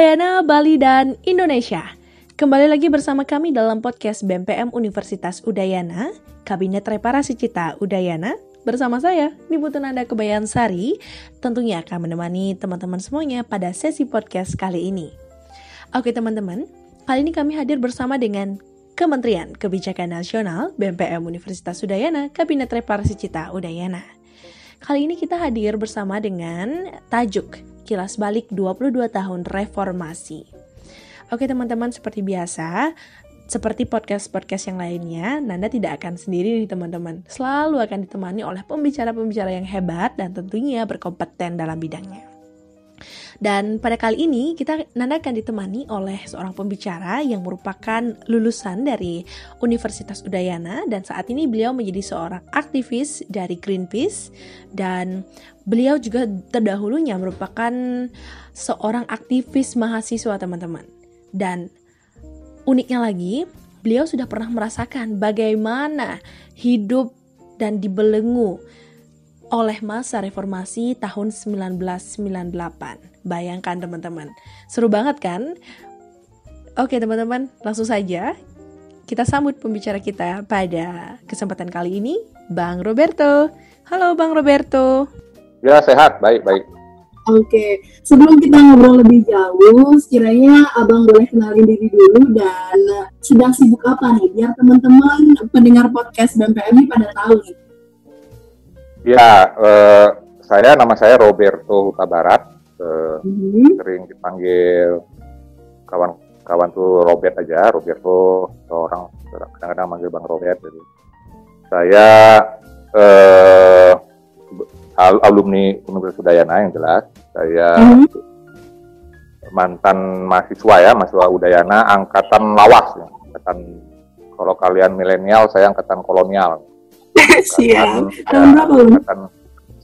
Halo Dayana, Bali, dan Indonesia. Kembali lagi bersama kami dalam podcast BMPM Universitas Udayana, Kabinet Reparasi Cita Udayana, bersama saya, Nibutun Anda Kebayan Sari, tentunya akan menemani teman-teman semuanya pada sesi podcast kali ini. Oke teman-teman, kali ini kami hadir bersama dengan Kementerian Kebijakan Nasional BMPM Universitas Udayana, Kabinet Reparasi Cita Udayana. Kali ini kita hadir bersama dengan tajuk Kilas Balik 22 Tahun Reformasi. Oke teman-teman, seperti biasa, seperti podcast-podcast yang lainnya, Nanda tidak akan sendiri nih teman-teman. Selalu akan ditemani oleh pembicara-pembicara yang hebat dan tentunya berkompeten dalam bidangnya. Dan pada kali ini kita Nanda akan ditemani oleh seorang pembicara yang merupakan lulusan dari Universitas Udayana dan saat ini beliau menjadi seorang aktivis dari Greenpeace dan beliau juga terdahulunya merupakan seorang aktivis mahasiswa teman-teman. Dan uniknya lagi, beliau sudah pernah merasakan bagaimana hidup dan dibelenggu oleh masa reformasi tahun 1998. Bayangkan teman-teman. Seru banget kan? Oke teman-teman, langsung saja kita sambut pembicara kita pada kesempatan kali ini, Bang Roberto. Halo Bang Roberto. Ya, sehat. Baik, baik. Oke, sebelum kita ngobrol lebih jauh, sekiranya Abang boleh kenalin diri dulu dan sedang sibuk apa nih, biar teman-teman pendengar podcast BMPM ini pada tahu nih. Ya, eh, saya nama saya Roberto Huta Barat hmm. sering dipanggil kawan-kawan tuh Robert aja, Roberto seorang kadang-kadang manggil Bang Robert. Jadi saya eh, alumni Universitas Udayana yang jelas. Saya hmm. mantan mahasiswa ya, mahasiswa Udayana, angkatan lawas ya. Angkatan kalau kalian milenial, saya angkatan kolonial. Siap. Tahun berapa? Angkatan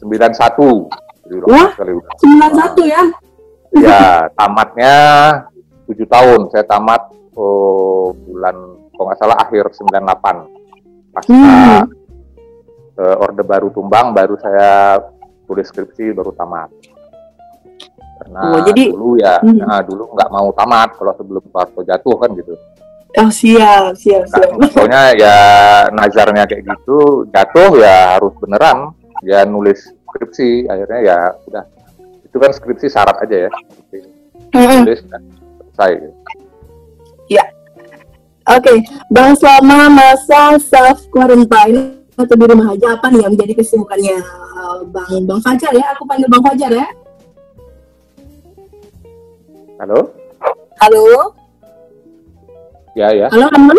91. Wah, sembilan satu ya? Ya, tamatnya tujuh tahun. Saya tamat oh, bulan, kalau nggak salah akhir 98. Pasca hmm. uh, Orde Baru tumbang, baru saya tulis skripsi, baru tamat. Karena oh, jadi, dulu ya, hmm. nah, dulu nggak mau tamat kalau sebelum Soeharto jatuh kan gitu. Oh siap, siap, siap. Nah, soalnya ya nazarnya kayak gitu, jatuh ya harus beneran. Ya nulis skripsi akhirnya ya udah. Itu kan skripsi syarat aja ya. Tulis dan selesai. Ya. Oke okay. bang selama masa self quarantine atau di rumah aja apa nih yang menjadi kesibukannya? Uh, bang bang Fajar ya aku panggil bang Fajar ya. Halo? Halo? Ya ya. Halo teman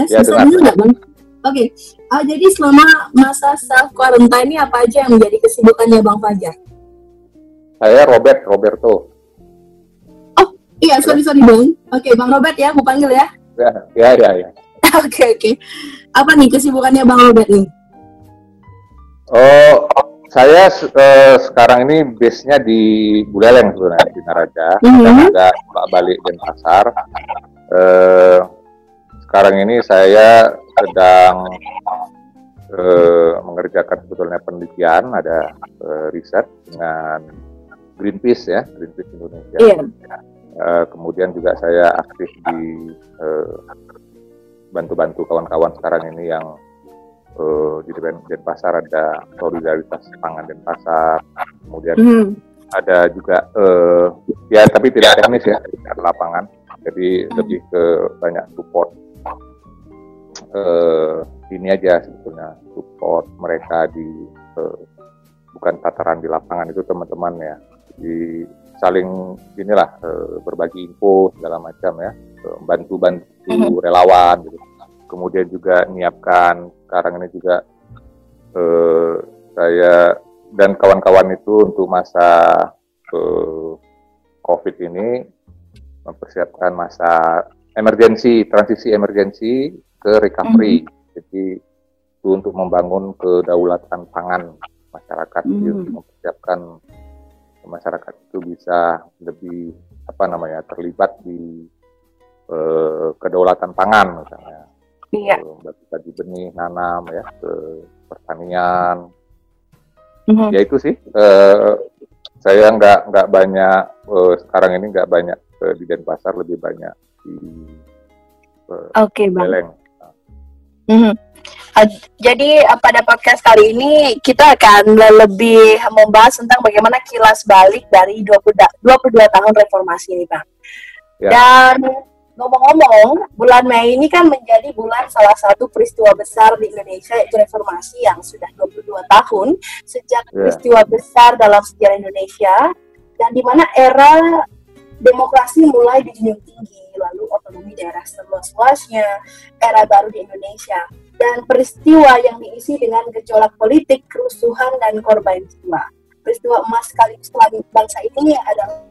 eh, ya, bisa dengar. nggak bang Oke, okay. uh, jadi selama masa self quarantine ini apa aja yang menjadi kesibukannya Bang Fajar? Saya Robert, Roberto. Oh, iya, sorry sorry Bang. Oke, okay, Bang Robert ya, aku panggil ya. Ya, ya, ya. ya. Oke, oke. Okay, okay. Apa nih kesibukannya Bang Robert nih? Oh, saya uh, sekarang ini base-nya di Buleleng sebenarnya di Naraja. Mm -hmm. ada balik Denpasar. Uh, sekarang ini saya sedang uh, mengerjakan sebetulnya penelitian, ada uh, riset dengan Greenpeace ya, Greenpeace Indonesia. Iya. Uh, kemudian juga saya aktif di bantu-bantu kawan-kawan sekarang ini yang uh, di Denpasar ada solidaritas pangan Denpasar, kemudian mm. ada juga uh, ya tapi tidak teknis ya lapangan, jadi mm. lebih ke banyak support uh, ini aja sebetulnya support mereka di uh, bukan tataran di lapangan itu teman-teman ya. Di saling inilah uh, berbagi info segala macam ya. Bantu-bantu mm-hmm. relawan gitu. Kemudian juga menyiapkan sekarang ini juga uh, saya dan kawan-kawan itu untuk masa uh, COVID ini mempersiapkan masa emergensi transisi emergensi ke recovery. Mm. Jadi itu untuk membangun kedaulatan pangan masyarakat mm. untuk mempersiapkan masyarakat itu bisa lebih apa namanya terlibat di uh, kedaulatan pangan misalnya. Iya. Bagi benih, nanam ya ke pertanian. Mm-hmm. Ya itu sih uh, saya nggak nggak banyak uh, sekarang ini nggak banyak uh, di Denpasar lebih banyak di uh, Oke, Bang. Beleng. Mhm. Uh, jadi uh, pada podcast kali ini kita akan le- lebih membahas tentang bagaimana kilas balik dari 20 da- 22 tahun reformasi ini, Bang. Ya. Dan ngomong-ngomong, bulan Mei ini kan menjadi bulan salah satu peristiwa besar di Indonesia yaitu reformasi yang sudah 22 tahun sejak Ya. peristiwa besar dalam sejarah Indonesia dan di mana era demokrasi mulai dijunjung tinggi, lalu otonomi daerah seluas-luasnya, era baru di Indonesia, dan peristiwa yang diisi dengan gejolak politik, kerusuhan, dan korban jiwa. Peristiwa emas sekaligus bangsa ini adalah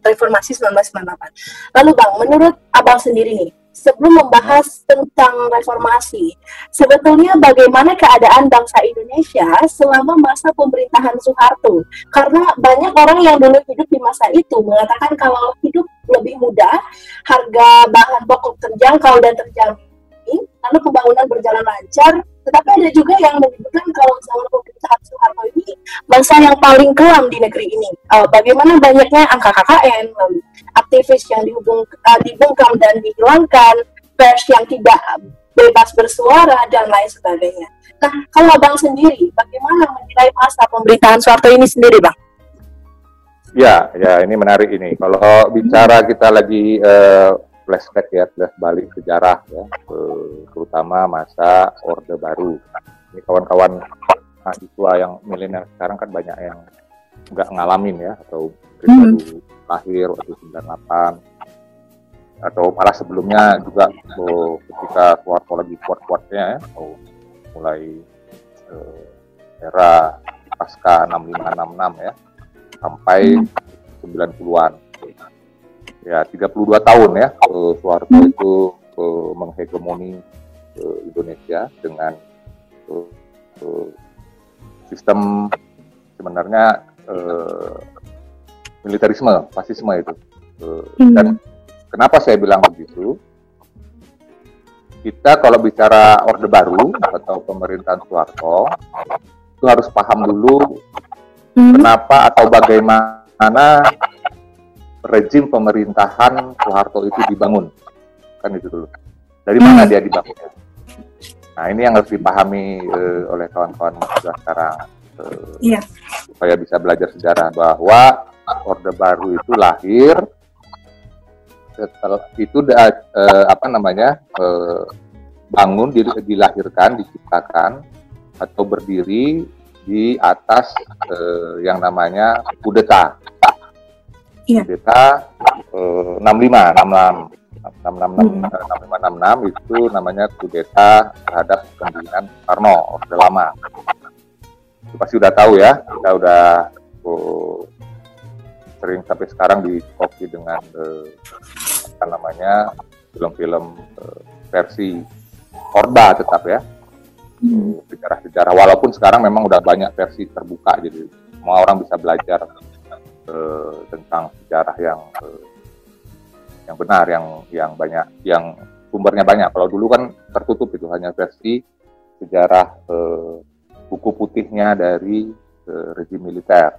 reformasi 1998. Lalu Bang, menurut Abang sendiri nih, sebelum membahas tentang reformasi, sebetulnya bagaimana keadaan bangsa Indonesia selama masa pemerintahan Soeharto? Karena banyak orang yang dulu hidup di masa itu mengatakan kalau hidup lebih mudah, harga bahan pokok terjangkau dan terjamin, lalu pembangunan berjalan lancar. Tetapi ada juga yang menyebutkan kalau selama pemerintahan Soeharto ini bangsa yang paling kelam di negeri ini. Eh, bagaimana banyaknya angka KKN, lalu aktivis yang dihubung, eh, dibungkam dan dihilangkan, pers yang tidak bebas bersuara dan lain sebagainya. Nah, kalau Bang sendiri, bagaimana menilai masa pemerintahan Soeharto ini sendiri, Bang? Ya, ya ini menarik ini. Kalau bicara kita lagi eh, flashback ya, flash balik sejarah ya, terutama masa Orde Baru. Ini kawan-kawan mahasiswa yang milenial sekarang kan banyak yang nggak ngalamin ya, atau mungkin Hmm. baru lahir waktu 98 atau malah sebelumnya juga oh, ketika Soeharto lagi kuat-kuatnya ya, oh, mulai eh, era pasca 6566 ya sampai 90-an. Ya, 32 tahun ya eh, Soeharto itu eh, menghegemoni eh, Indonesia dengan eh, eh, sistem sebenarnya eh, militerisme, fasisme itu. Eh, dan kenapa saya bilang begitu? Kita kalau bicara Orde Baru atau pemerintahan Soeharto itu harus paham dulu kenapa atau bagaimana rezim pemerintahan Soeharto itu dibangun. Kan itu dulu. Dari mana dia dibangun? Nah ini yang harus dipahami eh, oleh kawan-kawan sekarang. Eh, Iya. supaya bisa belajar sejarah bahwa Orde Baru itu lahir setelah itu da- eh, apa namanya eh, bangun dil- dilahirkan diciptakan atau berdiri di atas eh, yang namanya kudeta. Iya. Kudeta eh, 65, 66. 666, eh, 6566 itu namanya kudeta terhadap kepemimpinan Soekarno, Orde Lama. Itu pasti udah tahu ya, kita udah oh, sering sampai sekarang dikopi dengan eh, apa namanya film-film eh, versi Orba tetap ya eh, sejarah-sejarah walaupun sekarang memang udah banyak versi terbuka jadi semua orang bisa belajar eh, tentang sejarah yang eh, yang benar yang yang banyak yang sumbernya banyak kalau dulu kan tertutup itu hanya versi sejarah eh, buku putihnya dari eh, rezim militer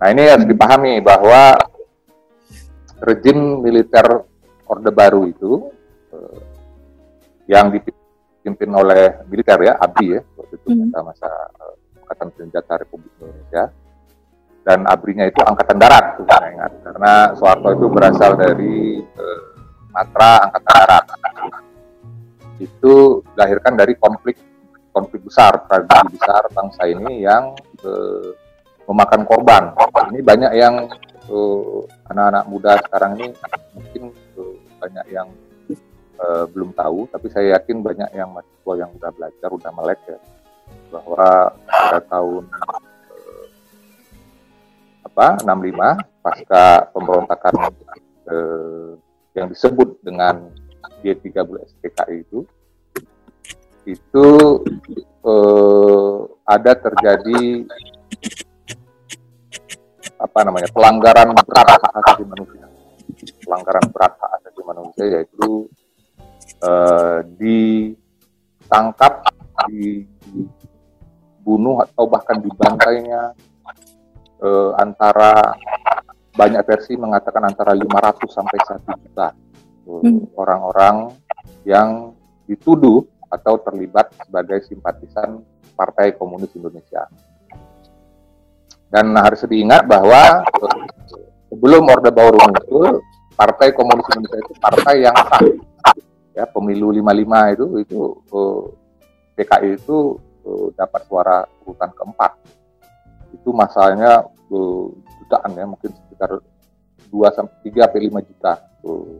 nah ini harus dipahami bahwa rezim militer Orde Baru itu eh, yang dipimpin oleh militer ya ABRI ya waktu itu Hmm. masa masa eh, Angkatan Senjata Republik Indonesia dan ABRI-nya itu Angkatan Darat saya ingat. Karena Soeharto itu berasal dari eh, Matra Angkatan Darat. Itu dilahirkan dari konflik konflik besar tragedi besar bangsa ini yang eh, memakan korban. Ini banyak yang eh, anak-anak muda sekarang ini mungkin eh, banyak yang eh, belum tahu, tapi saya yakin banyak yang mahasiswa yang udah belajar, udah melek ya, bahwa pada tahun apa? 65 pasca pemberontakan eh, yang disebut dengan G30 SPKI itu itu eh, ada terjadi apa namanya pelanggaran berat hak asasi manusia. Pelanggaran berat hak asasi manusia yaitu eh, ditangkap dibunuh atau bahkan dibantainya eh, antara banyak versi mengatakan antara 500 sampai 1 juta Hmm. orang-orang yang dituduh atau terlibat sebagai simpatisan Partai Komunis Indonesia. Dan harus diingat bahwa eh, sebelum Orde Baru muncul, Partai Komunis Indonesia itu partai yang sah. Ya, pemilu 55 itu itu eh, PKI itu eh, dapat suara urutan keempat. Itu masalahnya eh, jutaan ya, mungkin sekitar 2 sampai 3 sampai 5 juta eh,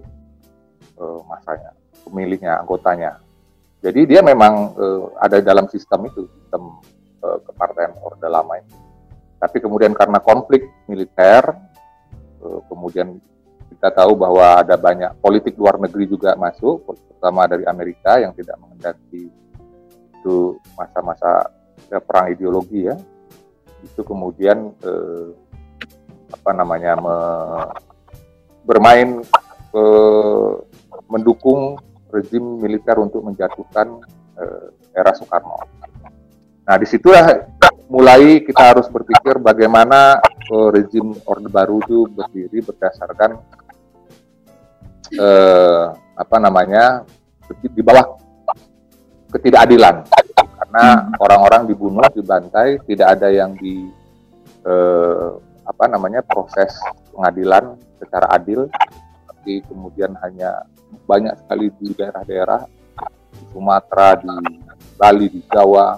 eh, masanya, pemilihnya, anggotanya. Jadi dia memang eh, ada dalam sistem itu, sistem eh, kepartaian Orde Lama itu. Tapi kemudian karena konflik militer, eh, kemudian kita tahu bahwa ada banyak politik luar negeri juga masuk, terutama dari Amerika yang tidak mengendaki itu masa-masa perang ideologi ya. Itu kemudian eh, apa namanya me- bermain eh, mendukung rezim militer untuk menjatuhkan eh, era Soekarno. Nah, di situlah mulai kita harus berpikir bagaimana eh, rezim Orde Baru itu berdiri berdasarkan eh, apa namanya di bawah ketidakadilan karena orang-orang dibunuh, dibantai, tidak ada yang di eh, apa namanya proses pengadilan secara adil, tapi kemudian hanya banyak sekali di daerah-daerah di Sumatera, di Bali, di Jawa,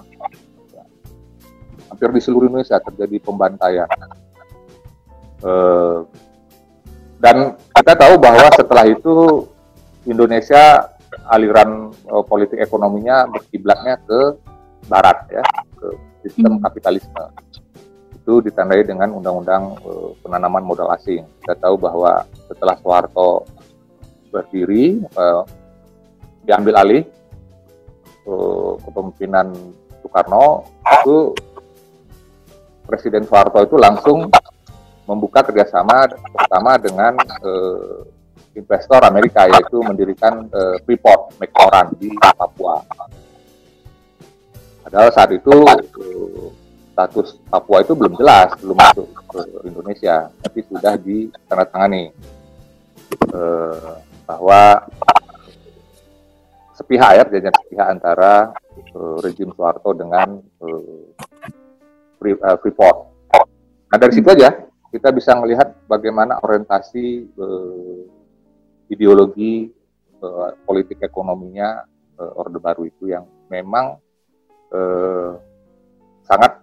hampir di seluruh Indonesia terjadi pembantaian. Eh, dan kita tahu bahwa setelah itu Indonesia aliran eh, politik ekonominya berkiblatnya ke barat ya, ke sistem Hmm. kapitalisme. Itu ditandai dengan undang-undang eh, penanaman modal asing. Kita tahu bahwa setelah Soeharto berdiri, eh, diambil alih eh, kepemimpinan Soekarno itu Presiden Soeharto itu langsung membuka kerjasama pertama dengan investor Amerika yaitu mendirikan Freeport McMoran di Papua. Padahal saat itu status Papua itu belum jelas, belum masuk ke Indonesia, tapi sudah ditandatangani eh, bahwa sepihak ya perjanjian sepihak antara eh, rezim Soeharto dengan eh, eh, Freeport. Nah dari situ aja kita bisa melihat bagaimana orientasi eh, ideologi politik ekonominya Orde Baru itu yang memang eh, sangat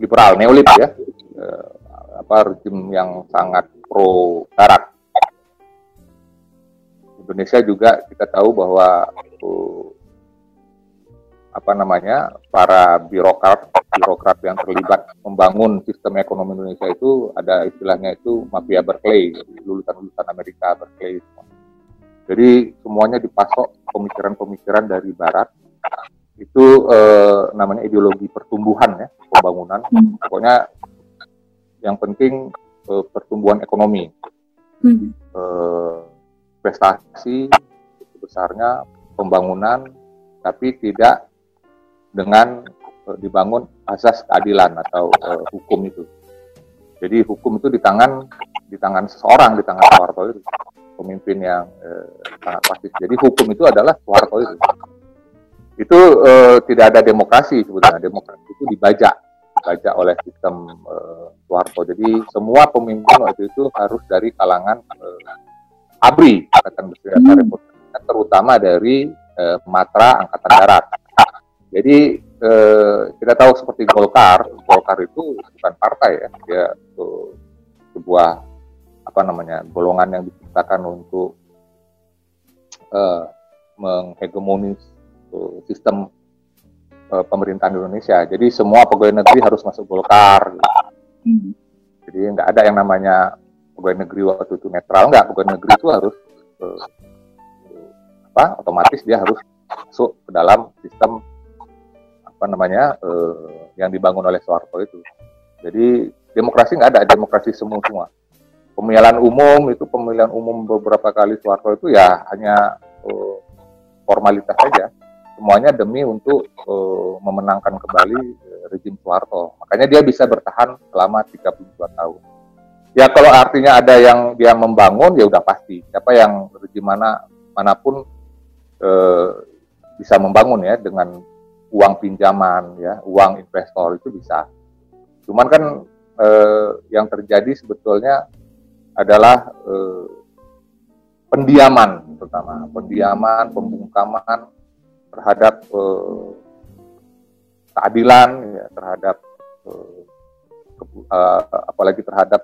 liberal, neolib ya, Eh, apa rezim yang sangat pro Barat. Indonesia juga kita tahu bahwa eh, apa namanya para birokrat birokrat yang terlibat membangun sistem ekonomi Indonesia itu ada istilahnya itu mafia Berkeley, lulusan-lulusan Amerika Berkeley. Jadi semuanya dipasok pemikiran-pemikiran dari Barat. Itu eh, namanya ideologi pertumbuhan ya, pembangunan. Hmm. Pokoknya yang penting eh, pertumbuhan ekonomi, Hmm. eh, prestasi besarnya pembangunan, tapi tidak dengan eh, dibangun asas keadilan atau eh, hukum itu. Jadi hukum itu di tangan di tangan seseorang, di tangan Soeharto itu, pemimpin yang eh, sangat pasti. Jadi hukum itu adalah Soeharto itu. Itu eh, tidak ada demokrasi sebetulnya. Demokrasi itu dibajak, dibajak oleh sistem eh, Soeharto. Jadi semua pemimpin waktu itu harus dari kalangan eh, ABRI, Angkatan Bersenjata Hmm. Republik terutama dari eh, Matra Angkatan Darat. Jadi eh, kita tahu seperti Golkar, Golkar itu bukan partai ya, dia eh, sebuah apa namanya golongan yang diciptakan untuk eh, menghegemonis sistem eh, pemerintahan Indonesia. Jadi semua pegawai negeri harus masuk Golkar. gitu. Jadi nggak ada yang namanya pegawai negeri waktu itu netral nggak. Pegawai negeri itu harus eh, apa? Otomatis dia harus masuk ke dalam sistem apa namanya eh, yang dibangun oleh Soeharto itu. Jadi demokrasi nggak ada, demokrasi semua semua. Pemilihan umum itu pemilihan umum beberapa kali Soeharto itu ya hanya eh, formalitas saja. Semuanya demi untuk eh, memenangkan kembali eh, rezim Soeharto. Makanya dia bisa bertahan selama 32 tahun. Ya kalau artinya ada yang dia membangun ya udah pasti. Siapa yang rezim mana mana pun eh, bisa membangun ya dengan uang pinjaman ya, uang investor itu bisa. Cuman kan yang terjadi sebetulnya adalah pendiaman terutama pendiaman, pembungkaman terhadap eh, keadilan ya, terhadap eh, ke, uh, apalagi terhadap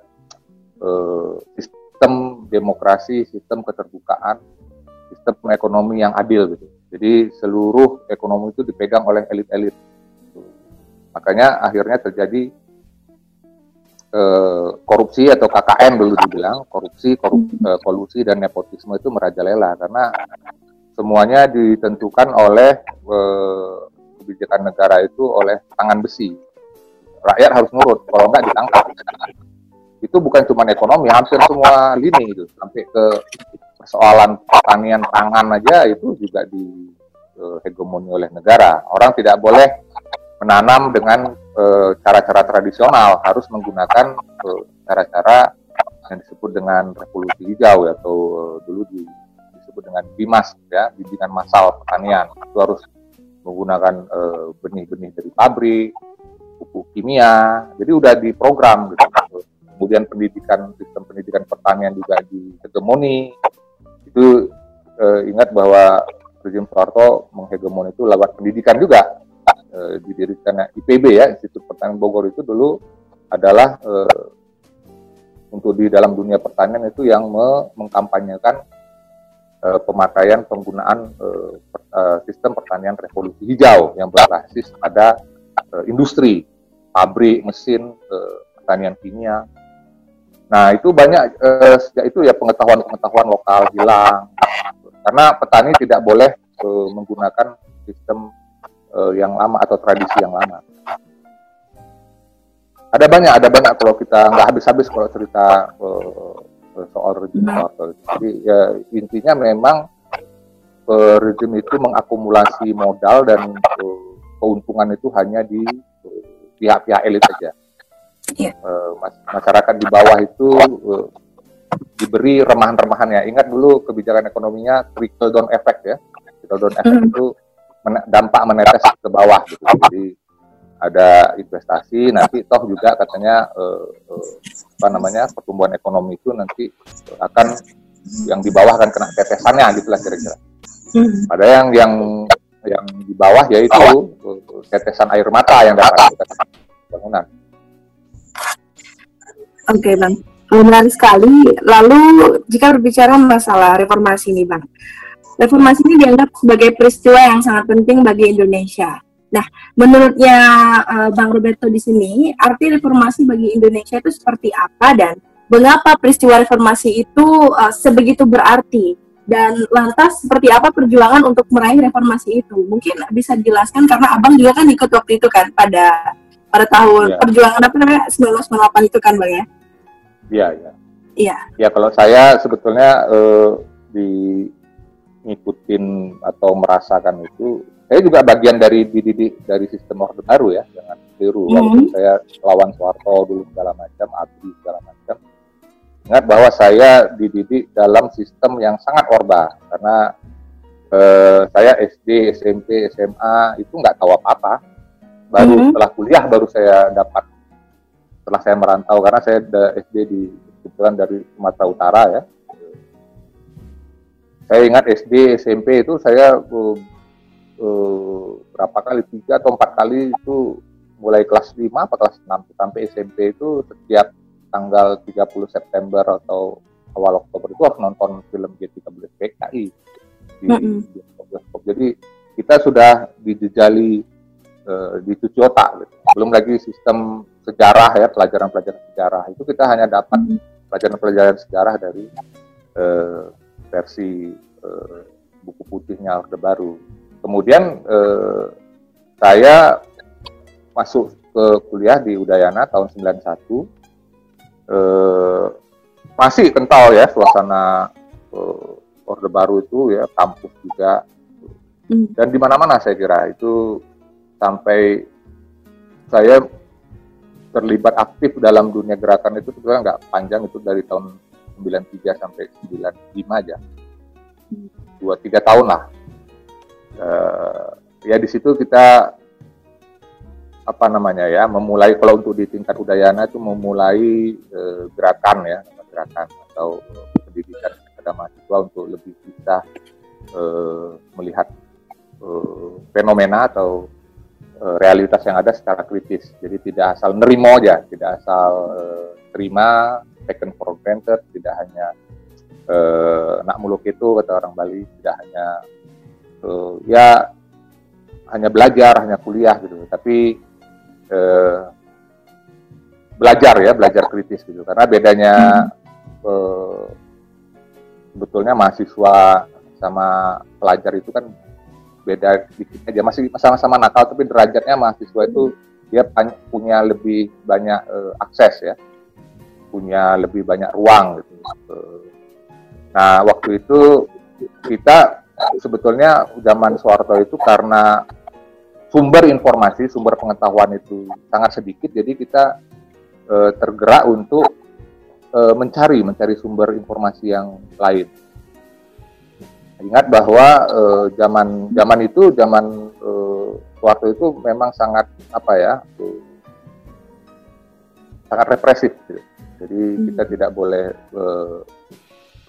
uh, sistem demokrasi, sistem keterbukaan, sistem ekonomi yang adil gitu. Jadi seluruh ekonomi itu dipegang oleh elit-elit. Makanya akhirnya terjadi uh, korupsi atau KKN dulu dibilang korupsi, korup, uh, kolusi dan nepotisme itu merajalela karena semuanya ditentukan oleh uh, kebijakan negara itu oleh tangan besi. Rakyat harus nurut, kalau enggak ditangkap. Itu bukan cuma ekonomi, hampir semua lini itu, sampai ke persoalan pertanian pangan aja itu juga di uh, hegemoni oleh negara. Orang tidak boleh menanam dengan eh, cara-cara uh, tradisional, harus menggunakan eh, cara-cara uh, yang disebut dengan revolusi hijau atau dulu di, disebut dengan bimas ya, bimbingan massal pertanian. Itu harus menggunakan eh, benih-benih dari pabrik, pupuk kimia. Jadi udah diprogram gitu. Kemudian pendidikan sistem pendidikan pertanian juga di hegemoni. Itu uh, ingat bahwa rezim Soeharto menghegemoni itu lewat pendidikan juga. Uh, didirikan IPB ya, Institut Pertanian Bogor itu dulu adalah uh, untuk di dalam dunia pertanian itu yang mengkampanyekan uh, pemakaian penggunaan uh, per, uh, sistem pertanian revolusi hijau yang berbasis pada uh, industri, pabrik, mesin, uh, pertanian kimia. Nah itu banyak uh, sejak itu ya pengetahuan-pengetahuan lokal hilang karena petani tidak boleh uh, menggunakan sistem uh, yang lama atau tradisi yang lama. Ada banyak, ada banyak kalau kita nggak habis-habis kalau cerita uh, soal rezim Soeharto. Jadi ya, intinya memang uh, rezim itu mengakumulasi modal dan uh, keuntungan itu hanya di pihak-pihak elit saja. Yeah. Uh, masyarakat di bawah itu uh, diberi remahan-remahan ya. Ingat dulu kebijakan ekonominya trickle down effect ya. Trickle down effect mm. itu men dampak menetes ke bawah gitu. Jadi ada investasi nanti toh juga katanya uh, uh, apa namanya pertumbuhan ekonomi itu nanti akan yang di bawah akan kena tetesannya gitulah kira-kira. Ada yang yang yang di bawah yaitu uh, tetesan air mata yang dapat bangunan. Oke okay, bang, menarik sekali. Lalu jika berbicara masalah reformasi ini bang, reformasi ini dianggap sebagai peristiwa yang sangat penting bagi Indonesia Nah, menurutnya uh, Bang Roberto di sini, arti reformasi bagi Indonesia itu seperti apa dan mengapa peristiwa reformasi itu uh, sebegitu berarti? Dan lantas seperti apa perjuangan untuk meraih reformasi itu? Mungkin bisa dijelaskan karena Abang juga kan ikut waktu itu kan pada pada tahun ya. perjuangan apa namanya 1998 itu kan Bang ya? Iya, iya. Iya. Ya kalau saya sebetulnya uh, di ngikutin atau merasakan itu saya juga bagian dari dididik dari sistem orde baru ya jangan keliru mm -hmm. saya lawan Soeharto dulu segala macam abdi segala macam. Ingat bahwa saya dididik dalam sistem yang sangat orba. Karena eh, saya SD SMP SMA itu nggak tahu apa apa baru mm -hmm. setelah kuliah baru saya dapat setelah saya merantau. Karena saya SD di kebetulan dari Sumatera Utara ya. Saya ingat SD SMP itu saya uh, uh, berapa kali tiga atau empat kali itu mulai kelas 5 apa kelas 6 sampai SMP itu setiap tanggal 30 September atau awal Oktober itu harus nonton film G13 PKI di bioskop. Jadi kita sudah dijejali uh, dicuci otak gitu. Belum lagi sistem sejarah ya, pelajaran-pelajaran sejarah. Itu kita hanya dapat pelajaran-pelajaran sejarah dari uh, versi uh, buku putihnya Orde Baru kemudian eh, saya masuk ke kuliah di Udayana tahun 91 eh, masih kental ya suasana eh, orde baru itu ya kampus juga. Hmm. dan di mana-mana saya kira itu sampai saya terlibat aktif dalam dunia gerakan itu sebenarnya nggak panjang itu dari tahun 93 sampai 95 aja. Dua tiga tahun lah uh, ya di situ kita apa namanya ya memulai kalau untuk di tingkat udayana itu memulai uh, gerakan ya gerakan atau pendidikan kepada mahasiswa untuk lebih bisa uh, melihat uh, fenomena atau realitas yang ada secara kritis. Jadi tidak asal nerimo aja, tidak asal uh, terima, taken for granted, tidak hanya uh, nak muluk itu kata orang Bali, tidak hanya uh, ya hanya belajar, hanya kuliah gitu, tapi uh, belajar ya, belajar kritis gitu. Karena bedanya uh, sebetulnya mahasiswa sama pelajar itu kan beda dikit aja. Masih sama-sama nakal tapi derajatnya mahasiswa itu dia punya lebih banyak uh, akses ya. Punya lebih banyak ruang gitu. Uh, nah waktu itu kita sebetulnya zaman Soeharto itu karena sumber informasi sumber pengetahuan itu sangat sedikit jadi kita uh, tergerak untuk uh, mencari mencari sumber informasi yang lain ingat bahwa uh, zaman zaman itu zaman uh, waktu itu memang sangat apa ya uh, sangat represif gitu. jadi hmm. kita tidak boleh uh,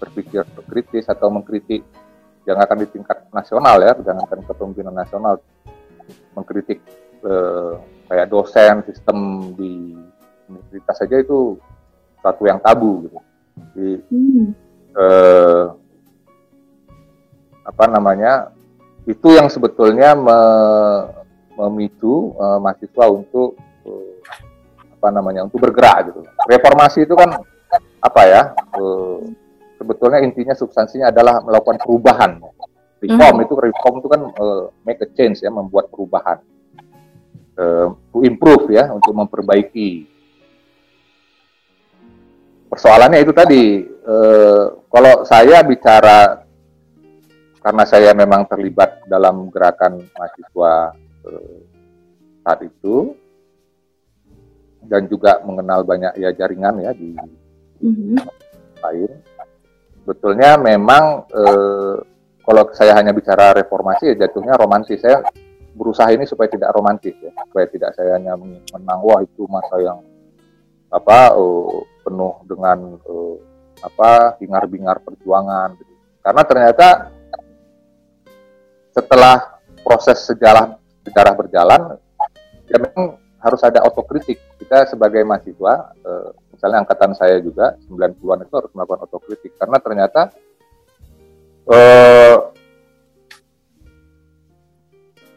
berpikir kritis atau mengkritik jangankan di tingkat nasional ya jangankan kepemimpinan nasional mengkritik uh, kayak dosen sistem di universitas saja itu satu yang tabu gitu jadi hmm. uh, apa namanya itu yang sebetulnya me, memicu uh, mahasiswa untuk uh, apa namanya untuk bergerak gitu. Reformasi itu kan apa ya? Uh, sebetulnya intinya substansinya adalah melakukan perubahan. Reform hmm. itu reform itu kan uh, make a change ya, membuat perubahan. Uh, to improve ya, untuk memperbaiki. Persoalannya itu tadi, uh, kalau saya bicara karena saya memang terlibat dalam gerakan mahasiswa eh, saat itu dan juga mengenal banyak ya jaringan ya di mm-hmm. lain. Betulnya memang eh, kalau saya hanya bicara reformasi ya jatuhnya romantis. Saya berusaha ini supaya tidak romantis ya, supaya tidak saya hanya menang wah itu masa yang apa uh, penuh dengan uh, apa hingar-bingar perjuangan gitu. Karena ternyata setelah proses sejarah sejarah berjalan ya memang harus ada otokritik kita sebagai mahasiswa eh, misalnya angkatan saya juga 90-an itu harus melakukan otokritik karena ternyata eh,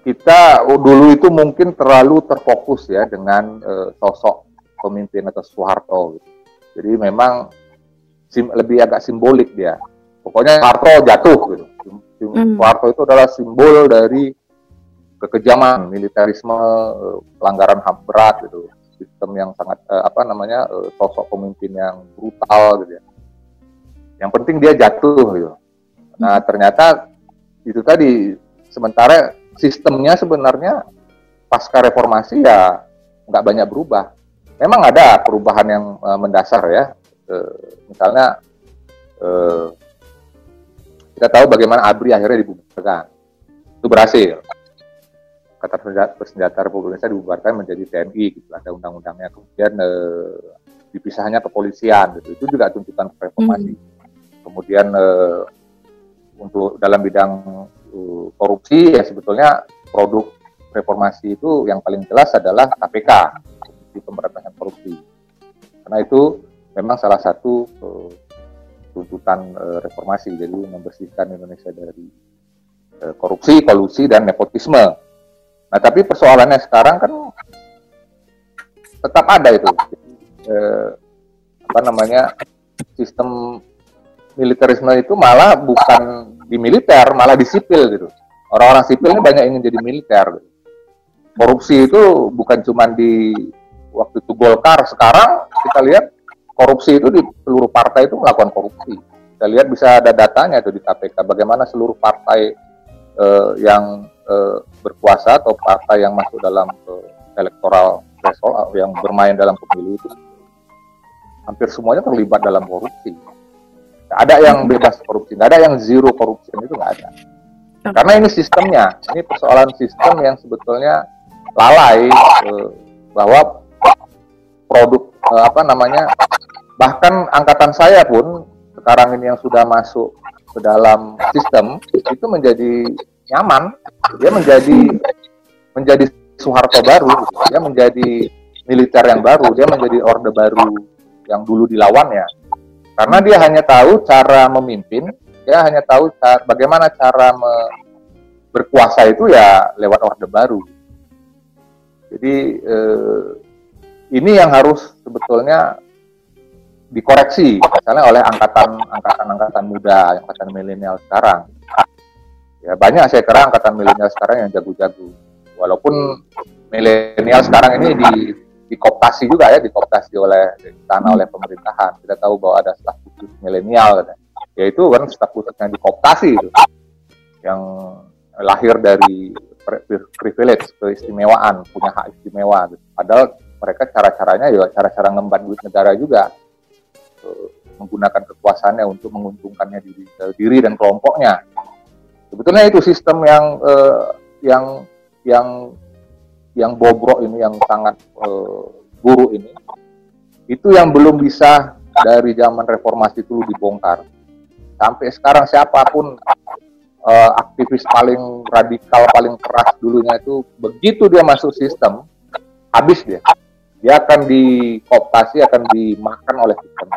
kita dulu itu mungkin terlalu terfokus ya dengan eh, sosok pemimpin atau Soeharto gitu. jadi memang sim, lebih agak simbolik dia pokoknya Soeharto jatuh gitu Hmm. Soeharto itu adalah simbol dari kekejaman, militerisme, eh, pelanggaran HAM berat gitu, sistem yang sangat eh, apa namanya eh, sosok pemimpin yang brutal gitu ya. Yang penting dia jatuh gitu. Nah ternyata itu tadi sementara sistemnya sebenarnya pasca reformasi ya nggak banyak berubah. Memang ada perubahan yang mendasar ya, misalnya kita tahu bagaimana ABRI akhirnya dibubarkan. Itu berhasil. Kata Bersenjata Republik Indonesia dibubarkan menjadi TNI, gitu. ada undang-undangnya. Kemudian eh, dipisahnya kepolisian, gitu. itu juga tuntutan reformasi. Hmm. Kemudian eh, untuk dalam bidang uh, korupsi ya sebetulnya produk reformasi itu yang paling jelas adalah KPK, Komisi Pemberantasan Korupsi. Karena itu memang salah satu uh, tuntutan uh, reformasi jadi membersihkan Indonesia dari uh, korupsi, kolusi dan nepotisme. Nah, tapi persoalannya sekarang kan tetap ada itu uh, apa namanya sistem militerisme itu malah bukan di militer, malah di sipil gitu. Orang-orang sipil ini banyak ingin jadi militer. Gitu. Korupsi itu bukan cuma di waktu itu Golkar, sekarang kita lihat korupsi itu di seluruh partai itu melakukan korupsi. Kita lihat bisa ada datanya itu di KPK bagaimana seluruh partai uh, yang uh, berkuasa atau partai yang masuk dalam uh, elektoral threshold yang bermain dalam pemilu itu hampir semuanya terlibat dalam korupsi. Gak ada yang bebas korupsi, nggak ada yang zero korupsi itu nggak ada. Karena ini sistemnya, ini persoalan sistem yang sebetulnya lalai eh, bahwa produk eh, apa namanya bahkan angkatan saya pun sekarang ini yang sudah masuk ke dalam sistem itu menjadi nyaman, dia menjadi menjadi Soeharto baru, dia menjadi militer yang baru, dia menjadi orde baru yang dulu dilawannya. Karena dia hanya tahu cara memimpin, dia hanya tahu cara, bagaimana cara me, berkuasa itu ya lewat orde baru. Jadi eh, ini yang harus sebetulnya dikoreksi misalnya oleh angkatan angkatan angkatan muda, angkatan milenial sekarang. Ya banyak saya kira angkatan milenial sekarang yang jago-jago. Walaupun milenial sekarang ini di dikoptasi juga ya, dikoptasi oleh tanah oleh pemerintahan. Kita tahu bahwa ada staf khusus milenial, yaitu kan staf khusus yang dikoptasi itu, yang lahir dari privilege, keistimewaan, punya hak istimewa. Gitu. Padahal mereka cara-caranya ya cara-cara ngemban duit negara juga uh, menggunakan kekuasaannya untuk menguntungkannya diri, diri dan kelompoknya. Sebetulnya itu sistem yang uh, yang yang yang bobrok ini, yang sangat uh, buruk ini, itu yang belum bisa dari zaman reformasi itu dibongkar. Sampai sekarang siapa pun uh, aktivis paling radikal, paling keras dulunya itu begitu dia masuk sistem, habis dia. Dia akan dikooptasi, akan dimakan oleh sistem.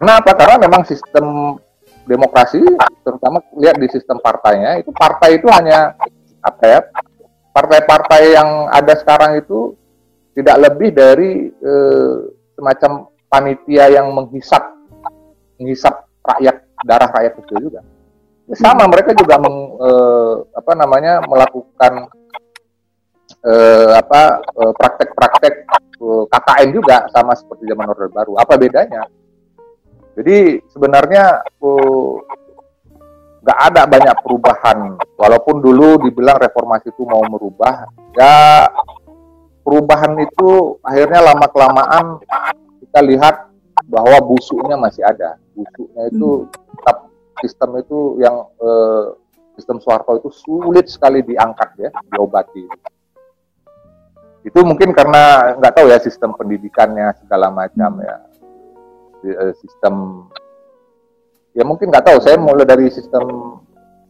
Kenapa? Karena memang sistem demokrasi, terutama lihat di sistem partainya, itu partai itu hanya apa ya? Partai-partai yang ada sekarang itu tidak lebih dari eh, semacam panitia yang menghisap menghisap rakyat darah rakyat kecil juga sama mereka juga meng, eh, apa namanya melakukan eh, apa praktek-praktek eh, KKN juga sama seperti zaman Orde Baru. Apa bedanya? Jadi sebenarnya nggak eh, ada banyak perubahan. Walaupun dulu dibilang reformasi itu mau merubah, ya perubahan itu akhirnya lama kelamaan kita lihat bahwa busuknya masih ada. Busuknya itu hmm. tetap sistem itu yang eh, sistem Soeharto itu sulit sekali diangkat ya, diobati. Itu mungkin karena nggak tahu ya sistem pendidikannya segala macam ya, eh, sistem ya mungkin nggak tahu. Saya mulai dari sistem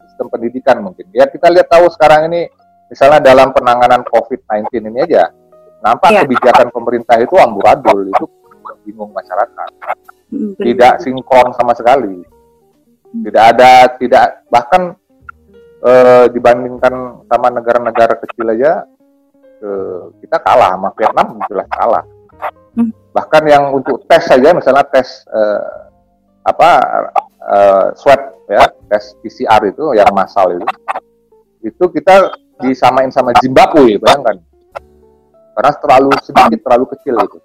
sistem pendidikan mungkin. Ya kita lihat tahu sekarang ini misalnya dalam penanganan COVID-19 ini aja, nampak ya. kebijakan pemerintah itu amburadul itu bingung masyarakat, hmm, tidak sinkron sama sekali tidak ada tidak bahkan eh, dibandingkan sama negara-negara kecil aja eh, kita kalah sama Vietnam jelas kalah hmm. bahkan yang untuk tes saja misalnya tes eh, apa eh, swab ya tes PCR itu yang massal itu itu kita disamain sama Zimbabwe bayangkan. Karena terlalu sedikit terlalu kecil itu.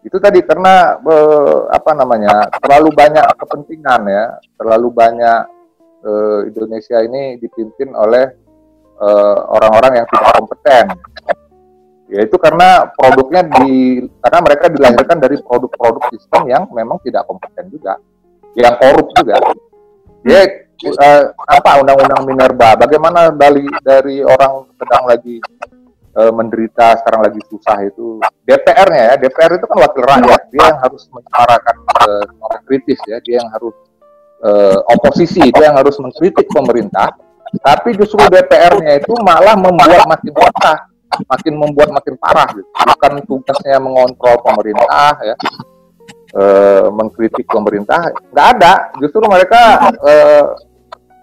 Itu tadi karena eh, apa namanya terlalu banyak kepentingan ya. Terlalu banyak eh, Indonesia ini dipimpin oleh eh, orang-orang eh, yang tidak kompeten ya itu karena produknya di karena mereka dilahirkan dari produk-produk sistem yang memang tidak kompeten juga. Yang korup juga. Ya eh, apa undang-undang minerba. Bagaimana dari dari orang sedang lagi e, menderita sekarang lagi susah itu. DPR-nya ya DPR itu kan wakil rakyat. Dia yang harus menyuarakan e, kritis ya. Dia yang harus e, oposisi. Dia yang harus mengkritik pemerintah. Tapi justru DPR-nya itu malah membuat makin parah makin membuat makin parah gitu. bukan tugasnya mengontrol pemerintah ya e, mengkritik pemerintah nggak ada justru mereka e,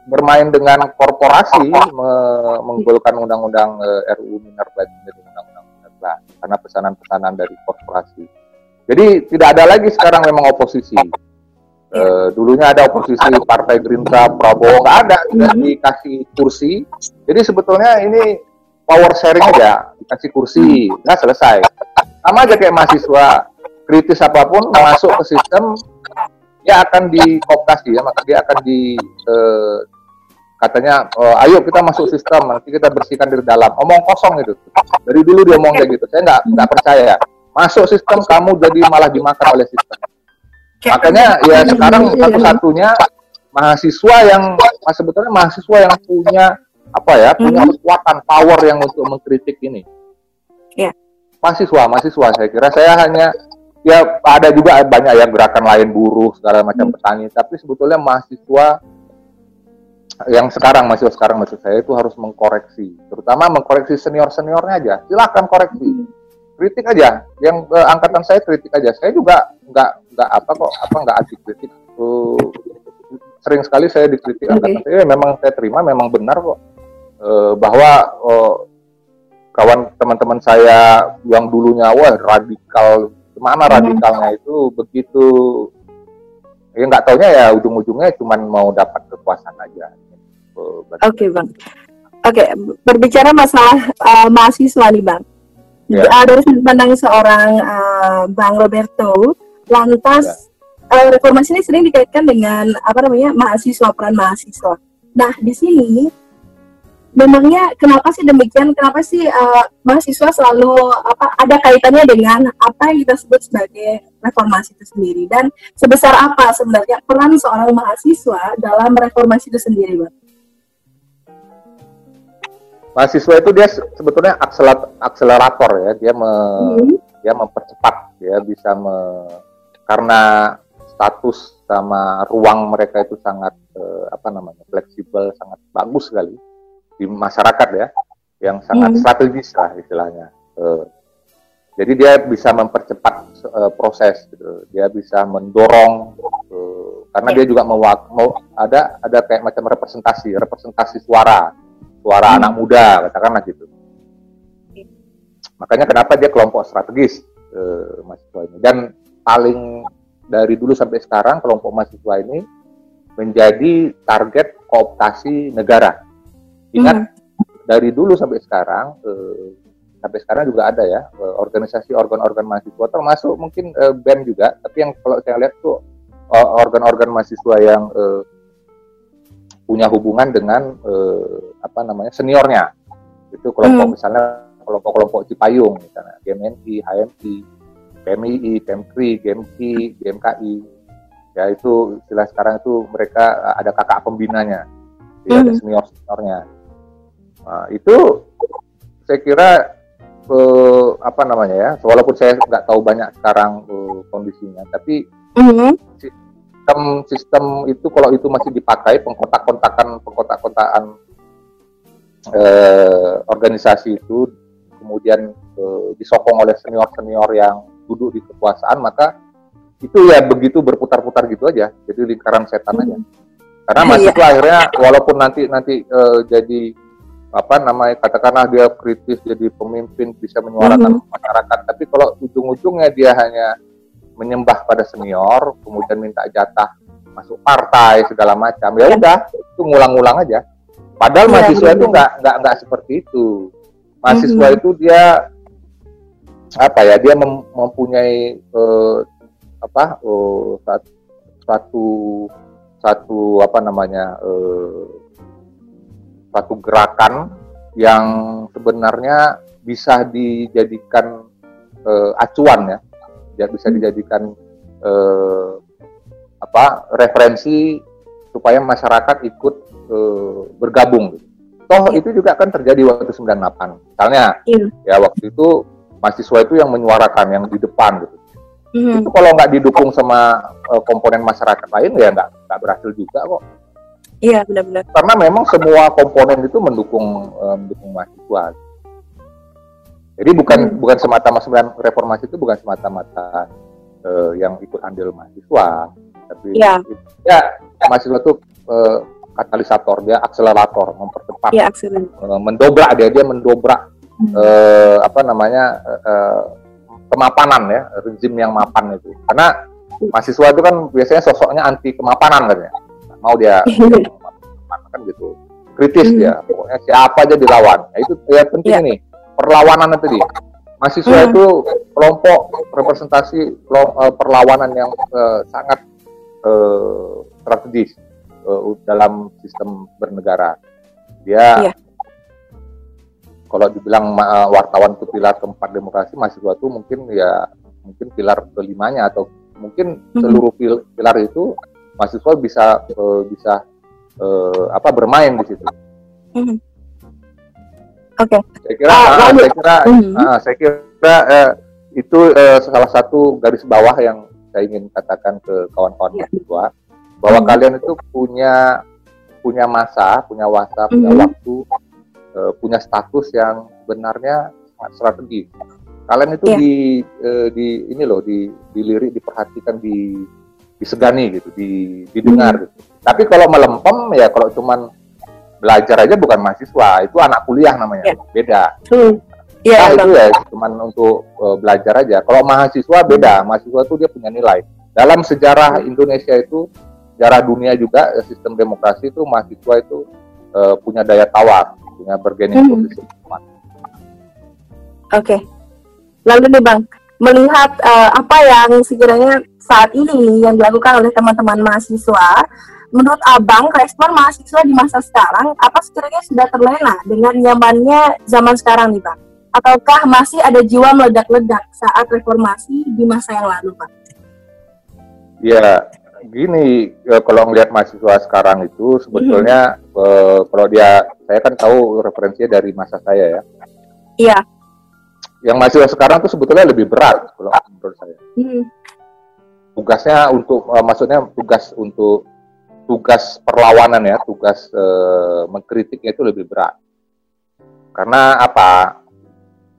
bermain dengan korporasi me menggolkan undang-undang uh, RUU Minerba menjadi undang-undang Minerba karena pesanan-pesanan dari korporasi. Jadi tidak ada lagi sekarang memang oposisi. Uh, dulunya ada oposisi Partai Gerindra, Prabowo nggak ada, tidak dikasih kursi. Jadi sebetulnya ini power sharing aja, dikasih kursi, nggak selesai. Sama aja kayak mahasiswa kritis apa pun masuk ke sistem dia akan dikooptasi ya maka dia akan di uh, katanya uh, ayo kita masuk sistem nanti kita bersihkan dari dalam. Omong kosong itu. Dari dulu dia omong kayak gitu. Saya nggak nggak percaya. Masuk sistem kamu jadi malah dimakan oleh sistem. Makanya ya sekarang satu-satunya mahasiswa yang sebetulnya mahasiswa yang punya apa ya punya mm-hmm. kekuatan power yang untuk mengkritik ini yeah. mahasiswa mahasiswa saya kira saya hanya ya ada juga banyak yang gerakan lain buruh segala macam hmm. petani tapi sebetulnya mahasiswa yang sekarang masih sekarang maksud saya itu harus mengkoreksi terutama mengkoreksi senior seniornya aja silahkan koreksi hmm. kritik aja yang uh, angkatan saya kritik aja saya juga nggak nggak apa kok apa nggak anti kritik uh, sering sekali saya dikritik okay. angkatan saya ya, memang saya terima memang benar kok uh, bahwa uh, kawan teman-teman saya yang dulunya wah radikal Mana hmm. radikalnya itu begitu ya nggak taunya ya ujung-ujungnya cuma mau dapat kekuasaan aja. Oke okay, bang. Oke okay, berbicara masalah uh, mahasiswa nih bang. Yeah. Ya. Uh, dari sudut pandang seorang uh, bang Roberto, lantas yeah. uh, reformasi ini sering dikaitkan dengan apa namanya mahasiswa peran mahasiswa. Nah di sini memangnya kenapa sih demikian? Kenapa sih uh, mahasiswa selalu apa ada kaitannya dengan apa yang kita sebut sebagai reformasi itu sendiri dan sebesar apa sebenarnya peran seorang mahasiswa dalam reformasi itu sendiri, Bang? Mahasiswa itu dia sebetulnya akselerator ya, dia me, hmm. dia mempercepat, dia bisa me, karena status sama ruang mereka itu sangat eh, apa namanya fleksibel, sangat bagus sekali di masyarakat ya yang sangat hmm. strategis lah istilahnya. Uh, jadi dia bisa mempercepat uh, proses, gitu. dia bisa mendorong uh, karena dia juga mau, mau ada ada kayak macam representasi, representasi suara, suara hmm. anak muda katakanlah gitu. Makanya kenapa dia kelompok strategis uh, mahasiswa ini dan paling dari dulu sampai sekarang kelompok mahasiswa ini menjadi target kooptasi negara Ingat hmm. dari dulu sampai sekarang eh, sampai sekarang juga ada ya eh, organisasi organ-organ mahasiswa termasuk mungkin eh, BEM juga, tapi yang kalau saya lihat tuh organ-organ mahasiswa yang eh, punya hubungan dengan eh, apa namanya seniornya. Itu kelompok hmm. misalnya kelompok-kelompok Cipayung misalnya GMNI, HMI, PMII, PMKRI, GMKI, GMKI. Ya itu istilah sekarang itu mereka ada kakak pembinanya. Ya, ada hmm. senior-seniornya Nah, itu saya kira uh, apa namanya ya, walaupun saya nggak tahu banyak sekarang uh, kondisinya, tapi mm-hmm. sistem sistem itu kalau itu masih dipakai pengkotak-kontakan pengkotak-kontakan uh, organisasi itu kemudian uh, disokong oleh senior-senior yang duduk di kekuasaan, maka itu ya begitu berputar-putar gitu aja, jadi lingkaran setan aja. Mm-hmm. Karena masih iya. akhirnya walaupun nanti nanti uh, jadi apa namanya katakanlah dia kritis jadi pemimpin bisa menyuarakan mm-hmm. masyarakat tapi kalau ujung-ujungnya dia hanya menyembah pada senior kemudian minta jatah masuk partai segala macam ya udah itu ngulang-ngulang aja padahal ya, mahasiswa itu nggak nggak nggak seperti itu mahasiswa mm-hmm. itu dia apa ya dia mem mempunyai uh, apa uh, satu satu apa namanya uh, satu gerakan yang sebenarnya bisa dijadikan uh, acuan ya, ya bisa dijadikan uh, apa referensi supaya masyarakat ikut uh, bergabung. Toh itu juga kan terjadi waktu 98. Misalnya iya. ya waktu itu mahasiswa itu yang menyuarakan yang di depan gitu. Mm. Itu kalau nggak didukung sama uh, komponen masyarakat lain ya nggak nggak berhasil juga kok. Iya benar-benar. Karena memang semua komponen itu mendukung um, mendukung mahasiswa. Jadi bukan hmm. bukan semata-mata reformasi itu bukan semata-mata uh, yang ikut andil mahasiswa, tapi ya, ya mahasiswa itu uh, katalisator, dia akselerator, mempercepat, ya, uh, mendobrak dia dia mendobrak hmm. uh, apa namanya uh, kemapanan ya rezim yang mapan itu. Karena hmm. mahasiswa itu kan biasanya sosoknya anti kemapanan kan ya mau dia, kan gitu kritis hmm. dia pokoknya siapa aja dilawan nah, itu yang penting yeah. nih perlawanan tadi mahasiswa hmm. itu kelompok representasi eh, perlawanan yang uh, sangat uh, strategis uh, dalam sistem bernegara. Dia yeah. kalau dibilang uh, wartawan itu pilar keempat demokrasi, mahasiswa itu mungkin ya mungkin pilar kelimanya atau mungkin mm-hmm. seluruh pil pilar itu mahasiswa bisa uh, bisa uh, apa bermain di situ. Mm-hmm. Oke. Okay. Saya kira, uh, uh, saya kira, uh, saya kira uh, itu uh, salah satu garis bawah yang saya ingin katakan ke kawan-kawan yeah. mahasiswa bahwa mm-hmm. kalian itu punya punya masa, punya wasa, punya mm-hmm. waktu, uh, punya status yang sebenarnya sangat strategis kalian itu yeah. di uh, di ini loh di dilirik diperhatikan di disegani gitu di didengar mm. gitu. tapi kalau melempem ya kalau cuman belajar aja bukan mahasiswa itu anak kuliah namanya yeah. beda mm. Yeah, nah, itu ya cuman untuk uh, belajar aja kalau mahasiswa beda mahasiswa itu dia punya nilai dalam sejarah Indonesia itu sejarah dunia juga sistem demokrasi itu mahasiswa itu uh, punya daya tawar punya bergening mm. posisi Oke, okay. Lalu nih Bang, melihat uh, apa yang sekiranya saat ini yang dilakukan oleh teman-teman mahasiswa, menurut Abang respon mahasiswa di masa sekarang apa sekiranya sudah terlena dengan nyamannya zaman sekarang nih Bang? Ataukah masih ada jiwa meledak-ledak saat reformasi di masa yang lalu Pak? Ya, gini ya, kalau ngelihat mahasiswa sekarang itu sebetulnya hmm. kalau dia saya kan tahu referensinya dari masa saya ya. Iya yang masih sekarang tuh sebetulnya lebih berat kalau menurut saya. Hmm. Tugasnya untuk uh, maksudnya tugas untuk tugas perlawanan ya, tugas uh, mengkritiknya itu lebih berat. Karena apa?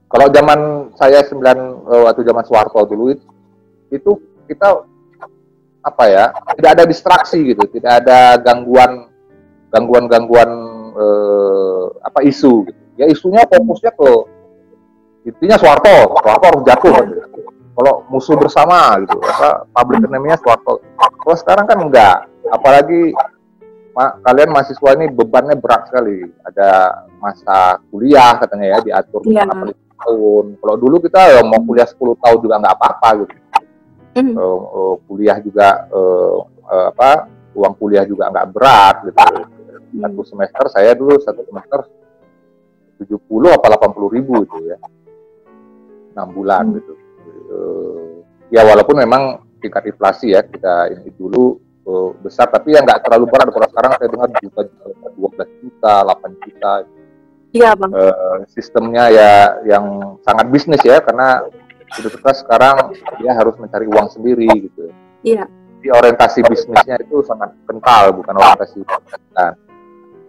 Kalau zaman saya sembilan uh, waktu zaman Soeharto dulu itu, itu kita apa ya? Tidak ada distraksi gitu, tidak ada gangguan gangguan-gangguan uh, apa isu gitu. Ya isunya fokusnya ke intinya Soeharto Soeharto harus jatuh. Kan kalau musuh bersama gitu apa public enemy-nya Soeharto kalau sekarang kan enggak. Apalagi ma kalian mahasiswa ini bebannya berat sekali. Ada masa kuliah katanya ya diatur yeah. tahun. Kalau dulu kita ya, mau kuliah 10 tahun juga nggak apa-apa gitu. Mm. uh, uh, kuliah juga uh, uh, apa uang kuliah juga nggak berat gitu. Satu semester saya dulu satu semester 70 apa 80 ribu itu ya enam bulan hmm. gitu. Uh, ya walaupun memang tingkat inflasi ya kita ini dulu uh, besar, tapi yang nggak terlalu berat. Kalau sekarang saya dengar juta, dua belas juta, delapan juta. Iya bang. Uh, sistemnya ya yang sangat bisnis ya, karena universitas sekarang dia harus mencari uang sendiri gitu. Iya. Di orientasi bisnisnya itu sangat kental, bukan orientasi pendidikan.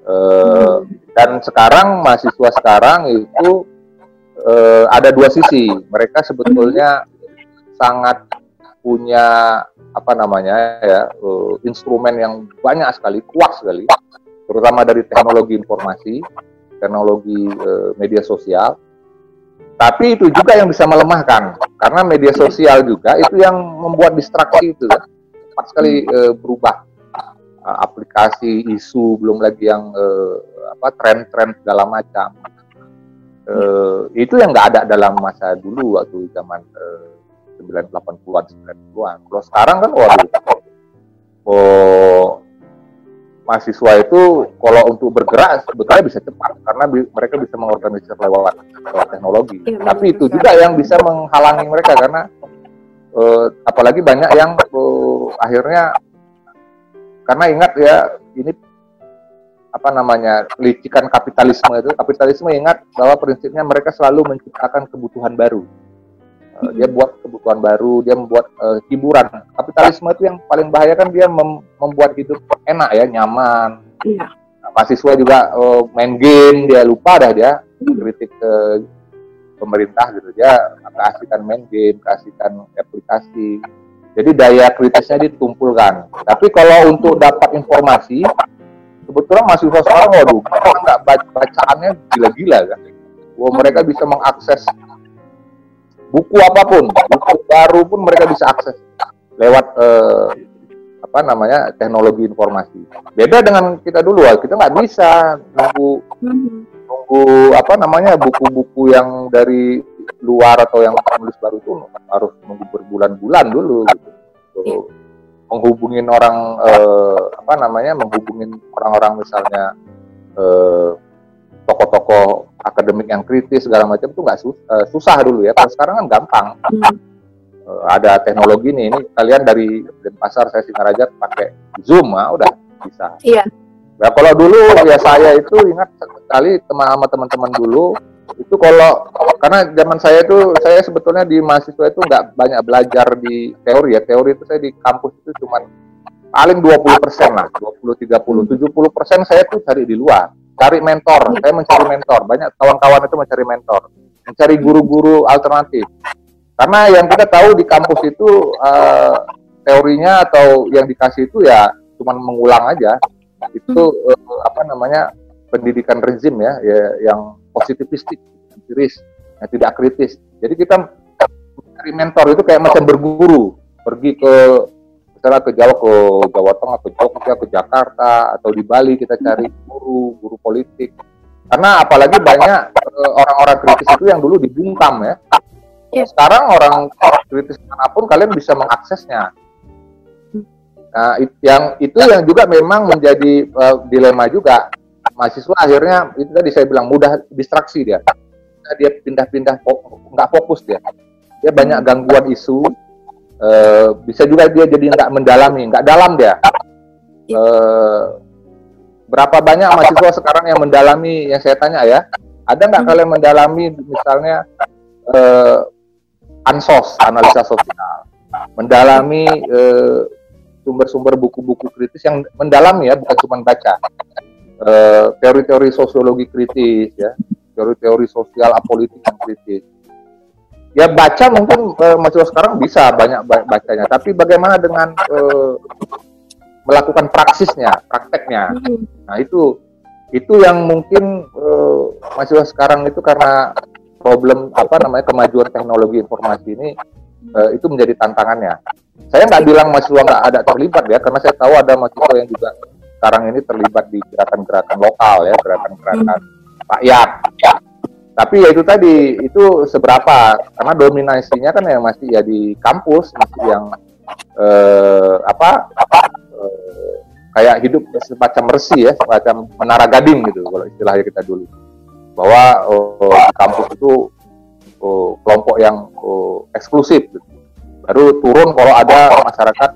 Uh, hmm. Dan sekarang mahasiswa sekarang itu uh, ada dua sisi. Mereka sebetulnya sangat punya apa namanya ya uh, instrumen yang banyak sekali, kuat sekali, terutama dari teknologi informasi, teknologi uh, media sosial. Tapi itu juga yang bisa melemahkan, karena media sosial juga itu yang membuat distraksi itu kan, cepat sekali berubah aplikasi, isu, belum lagi yang uh, apa tren-tren segala macam uh, itu yang nggak ada dalam masa dulu waktu zaman uh, 980-an 90-an. Kalau sekarang kan waduh oh mahasiswa itu kalau untuk bergerak sebetulnya bisa cepat karena bi mereka bisa mengorganisir lewat, lewat teknologi. Ya, Tapi itu juga yang bisa menghalangi mereka karena uh, apalagi banyak yang uh, akhirnya karena ingat ya ini apa namanya licikan kapitalisme itu. Kapitalisme ingat bahwa prinsipnya mereka selalu menciptakan kebutuhan baru. Uh, dia buat kebutuhan baru dia membuat uh, hiburan. Kapitalisme itu yang paling bahaya kan dia mem membuat hidup enak ya nyaman. Iya. nah, mahasiswa juga uh, main game dia lupa dah dia hmm. kritik uh, pemerintah gitu. Dia kasihkan main game kasihkan aplikasi. Jadi daya kritisnya ditumpulkan. Tapi kalau untuk dapat informasi sebetulnya mahasiswa sekarang waduh mereka bacaannya gila-gila kan. Wah, mereka bisa mengakses buku apa pun buku baru pun mereka bisa akses lewat eh, apa namanya teknologi informasi. Beda dengan kita dulu kita nggak bisa nunggu nunggu apa namanya buku-buku yang dari luar atau yang penulis baru itu harus nunggu berbulan-bulan dulu gitu. Menghubungin orang eh, apa namanya menghubungin orang-orang misalnya eh, tokoh-tokoh akademik yang kritis segala macam itu nggak sus uh, susah dulu ya. Kalau sekarang kan gampang. Hmm. Uh, ada teknologi nih. Ini kalian dari Denpasar saya Singaraja pakai Zoom, ah, udah bisa. Iya. Nah, kalau dulu ya saya itu ingat sekali teman sama teman-teman dulu itu kalau karena zaman saya itu saya sebetulnya di mahasiswa itu nggak banyak belajar di teori ya. Teori itu saya di kampus itu cuma paling 20 persen lah 20 30 70 persen saya tuh cari di luar cari mentor. Saya mencari mentor banyak kawan-kawan itu mencari mentor mencari guru-guru alternatif. Karena yang kita tahu di kampus itu uh, teorinya atau yang dikasih itu ya cuma mengulang aja itu uh, apa namanya pendidikan rezim ya, ya yang positivistik empiris yang tidak kritis. Jadi kita mencari mentor itu kayak macam berguru. Pergi ke misalnya ke Jawa ke Jawa Tengah ke Jogja ke Jakarta atau di Bali kita cari guru guru politik. Karena apalagi banyak eh, orang-orang kritis itu yang dulu dibungkam ya. Yeah. sekarang orang kritis mana pun kalian bisa mengaksesnya nah yang itu yang juga memang menjadi uh, dilema juga mahasiswa akhirnya itu tadi saya bilang mudah distraksi dia dia pindah-pindah nggak fokus dia dia banyak gangguan isu Uh, bisa juga dia jadi nggak mendalami, nggak dalam dia. Uh, berapa banyak mahasiswa sekarang yang mendalami yang saya tanya ya? Ada nggak hmm. kalian mendalami misalnya uh, ansos, analisa sosial, mendalami sumber-sumber buku-buku kritis yang mendalami ya, bukan cuma baca. teori-teori sosiologi kritis ya, teori-teori sosial apolitik yang kritis. Ya baca mungkin uh, mahasiswa sekarang bisa banyak bacanya. Tapi bagaimana dengan uh, melakukan praksisnya prakteknya? Nah itu itu yang mungkin uh, mahasiswa sekarang itu karena problem apa namanya kemajuan teknologi informasi ini uh, itu menjadi tantangannya. Saya nggak bilang mahasiswa nggak ada terlibat ya karena saya tahu ada mahasiswa yang juga sekarang ini terlibat di gerakan-gerakan lokal ya gerakan-gerakan hmm. rakyat. Ya tapi ya itu tadi itu seberapa? Karena dominasinya kan ya masih ya di kampus masih yang eh, apa apa eh, kayak hidup semacam resi ya semacam menara gading gitu kalau istilahnya kita dulu. Bahwa oh, kampus itu oh, kelompok yang oh, eksklusif gitu. baru turun kalau ada masyarakat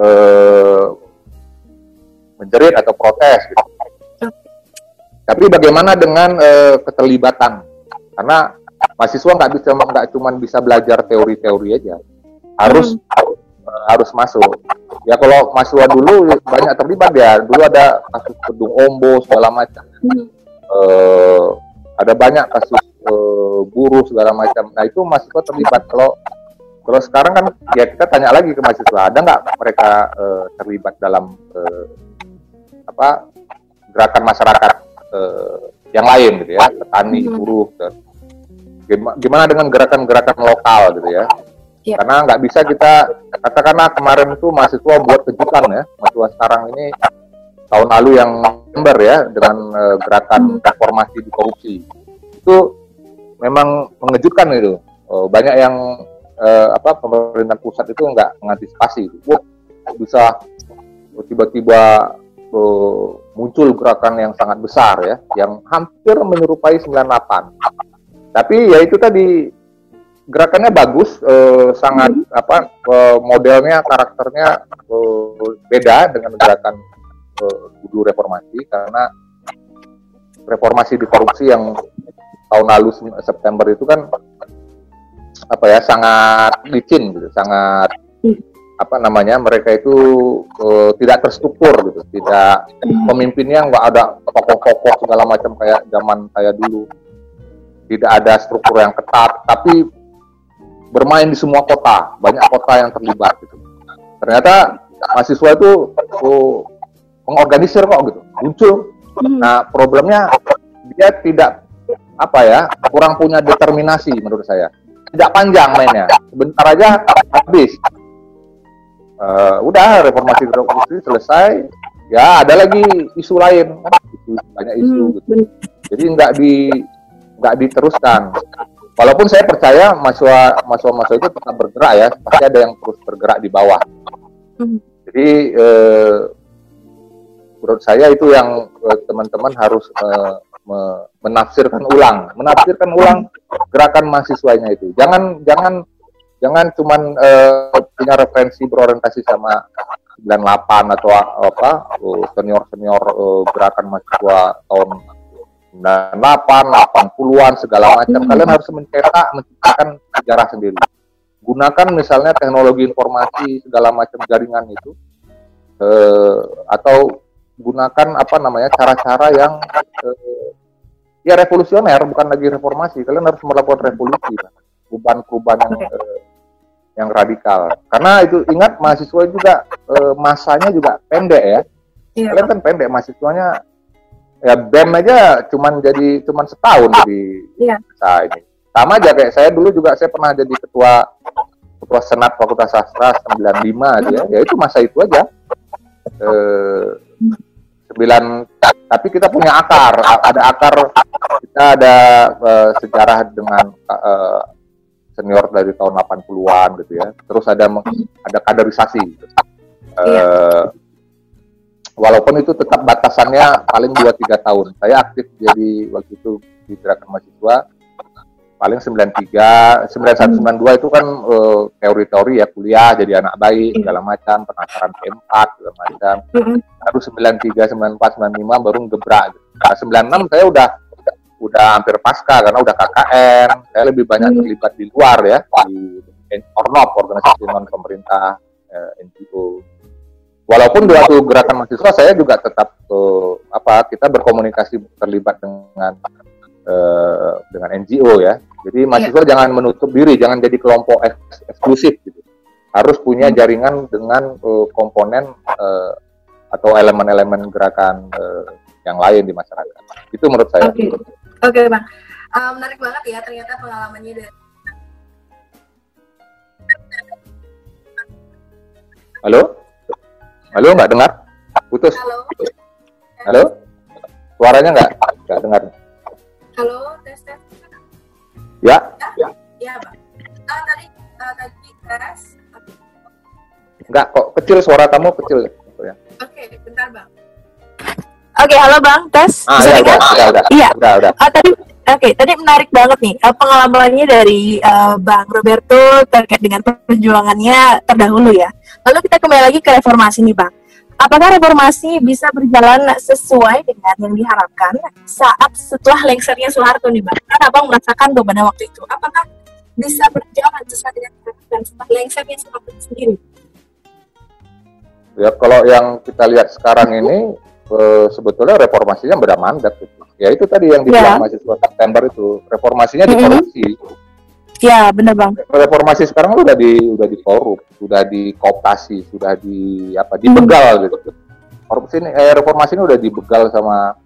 eh, menjerit atau protes gitu. Tapi bagaimana dengan eh, keterlibatan karena mahasiswa nggak bisa nggak cuma bisa belajar teori-teori aja harus hmm. harus masuk ya kalau mahasiswa dulu banyak terlibat ya dulu ada kasus gedung ombo segala macam hmm. uh, ada banyak kasus uh, buruh segala macam nah itu mahasiswa terlibat kalau kalau sekarang kan ya kita tanya lagi ke mahasiswa ada nggak mereka uh, terlibat dalam uh, apa gerakan masyarakat uh, yang lain gitu ya petani hmm. buruh Gimana dengan gerakan-gerakan lokal gitu ya? ya. Karena nggak bisa kita katakanlah kemarin itu mahasiswa buat kejutan ya, mahasiswa sekarang ini tahun lalu yang member ya dengan uh, gerakan hmm. reformasi di korupsi itu memang mengejutkan gitu. Uh, banyak yang uh, apa pemerintah pusat itu nggak mengantisipasi. Wah bisa tiba-tiba uh, muncul gerakan yang sangat besar ya, yang hampir menyerupai 98 tapi ya itu tadi gerakannya bagus, eh, sangat hmm. apa eh, modelnya, karakternya eh, beda dengan gerakan eh, Budu Reformasi karena reformasi di korupsi yang tahun lalu September itu kan apa ya sangat licin gitu, sangat hmm. apa namanya mereka itu uh, tidak terstruktur gitu, tidak hmm. pemimpinnya nggak ada tokoh-tokoh segala macam kayak zaman saya dulu tidak ada struktur yang ketat, tapi bermain di semua kota, banyak kota yang terlibat gitu. Ternyata mahasiswa itu oh, mengorganisir kok gitu, muncul. Hmm. Nah problemnya dia tidak apa ya, kurang punya determinasi menurut saya. Tidak panjang mainnya, sebentar aja habis. Uh, udah reformasi reformasi selesai, ya ada lagi isu lain kan, banyak isu hmm. gitu. Jadi nggak di nggak diteruskan. Walaupun saya percaya mahasiswa mahasiswa itu tetap bergerak ya, pasti ada yang terus bergerak di bawah. Hmm. Jadi eh, menurut saya itu yang eh, teman-teman harus eh, me- menafsirkan ulang, menafsirkan ulang gerakan mahasiswanya itu. Jangan jangan jangan cuman eh, punya referensi berorientasi sama 98 atau apa senior senior gerakan mahasiswa tahun 98, 80-an segala macam. Kalian harus mencetak, menciptakan sejarah sendiri. Gunakan misalnya teknologi informasi segala macam jaringan itu eh, atau gunakan apa namanya cara-cara yang eh, ya revolusioner bukan lagi reformasi. Kalian harus melakukan revolusi perubahan-perubahan yang eh, yang radikal. Karena itu ingat mahasiswa juga eh, masanya juga pendek ya. Iya, kalian kan pendek mahasiswanya ya BEM aja cuman jadi cuman setahun jadi iya. saya ini. Sama aja kayak saya dulu juga saya pernah jadi ketua ketua senat fakultas sastra 95 aja ya itu masa itu aja. Eh, sembilan tapi kita punya akar. Ada akar kita ada uh, sejarah dengan uh, senior dari tahun 80-an gitu ya. Terus ada ada kaderisasi. Uh, walaupun itu tetap batasannya paling 2-3 tahun. Saya aktif jadi waktu itu di gerakan mahasiswa paling 93, 91, 92 itu kan uh, teori-teori ya kuliah jadi anak baik iya. segala macam, penasaran P4 segala macam. Lalu 93, 94, 95 baru gebrak. Gitu. Nah, 96 saya udah udah hampir pasca karena udah KKN. Saya lebih banyak terlibat di luar ya di Ornop organisasi non pemerintah eh, NGO. Walaupun di waktu gerakan mahasiswa saya juga tetap uh, apa kita berkomunikasi terlibat dengan uh, dengan NGO ya jadi mahasiswa yeah. jangan menutup diri, jangan jadi kelompok eks eksklusif gitu. Harus punya hmm. jaringan dengan uh, komponen uh, atau elemen-elemen gerakan uh, yang lain di masyarakat. Itu menurut saya. Oke, okay. okay, bang. Uh, menarik banget ya ternyata pengalamannya dari. Halo, halo nggak dengar? Putus. Halo. Halo. Suaranya nggak nggak dengar. Halo. Ya. Ya, ya Pak. Uh, tadi uh, tadi tes. Enggak, kok kecil suara kamu kecil ya. Oke, okay, bentar Bang. Oke, okay, halo Bang, tes. Ah, Bisa ya, udah, udah, udah, iya. Udah, udah. Uh, tadi Oke, okay, tadi menarik banget nih uh, pengalamannya dari uh, Bang Roberto terkait dengan perjuangannya terdahulu ya. Lalu kita kembali lagi ke reformasi nih Bang. Apakah reformasi bisa berjalan sesuai dengan yang diharapkan saat setelah lengsernya Soeharto nih Bang? Kan Abang merasakan tuh pada waktu itu. Apakah bisa berjalan sesuai dengan diharapkan setelah lengsernya Soeharto sendiri? Ya kalau yang kita lihat sekarang ini eh, sebetulnya reformasinya beda mandat gitu. Ya itu tadi yang dibilang ya. mahasiswa September itu reformasinya dikorupsi. Mm -hmm Ya, benar Bang. Reformasi sekarang udah di udah dikorup, sudah dikooptasi, sudah di apa dibegal hmm. gitu. Korupsi ini eh, reformasi ini udah dibegal sama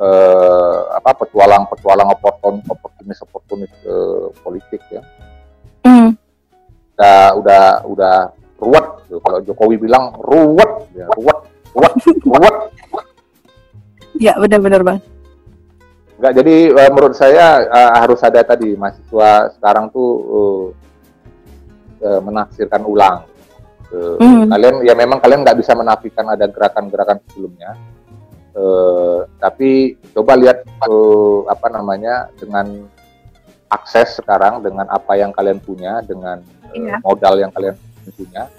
eh, apa petualang-petualang oportun oportunis oportunis eh, politik ya. Hmm. Udah udah udah ruwet. Gitu. Kalau Jokowi bilang ruwet, ya, ruwet, ruwet, ruwet. Ya, benar-benar Bang. Enggak, jadi uh, menurut saya uh, harus ada tadi mahasiswa sekarang tuh uh, uh, menafsirkan ulang. Uh, mm. Kalian ya memang kalian nggak bisa menafikan ada gerakan-gerakan sebelumnya, uh, tapi coba lihat uh, apa namanya dengan akses sekarang dengan apa yang kalian punya dengan uh, modal yang kalian punya,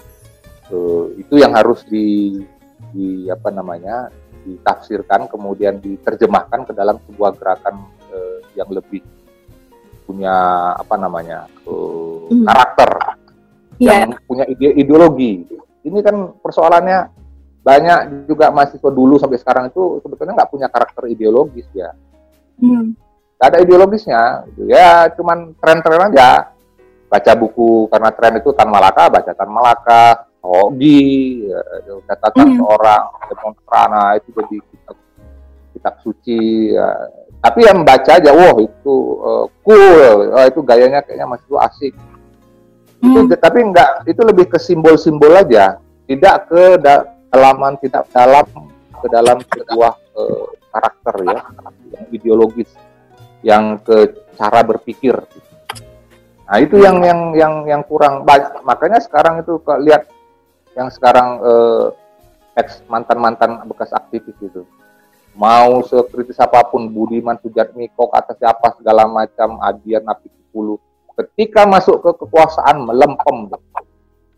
uh, itu yang harus di, di apa namanya ditafsirkan kemudian diterjemahkan ke dalam sebuah gerakan uh, yang lebih punya apa namanya mm. karakter yeah. yang punya ide ideologi ini kan persoalannya banyak juga mahasiswa dulu sampai sekarang itu sebetulnya nggak punya karakter ideologis ya mm. Gak ada ideologisnya gitu. ya cuman tren-tren aja baca buku karena tren itu Tan Malaka baca Tan Malaka hobi ya, catatan mm. seorang demonstran nah itu jadi kitab, kitab suci ya. tapi yang membaca aja wah itu uh, cool oh, itu gayanya kayaknya masih asik mm. itu tapi enggak itu lebih ke simbol-simbol aja tidak ke dalaman tidak dalam ke dalam sebuah uh, karakter ya yang ideologis yang ke cara berpikir Nah itu yang yang yang yang kurang banyak. Makanya sekarang itu lihat yang sekarang eh, ex mantan-mantan bekas aktivis itu mau sekritis apa pun Budiman Sujatmiko kata siapa segala macam Adian Napi Kupulu ketika masuk ke kekuasaan melempem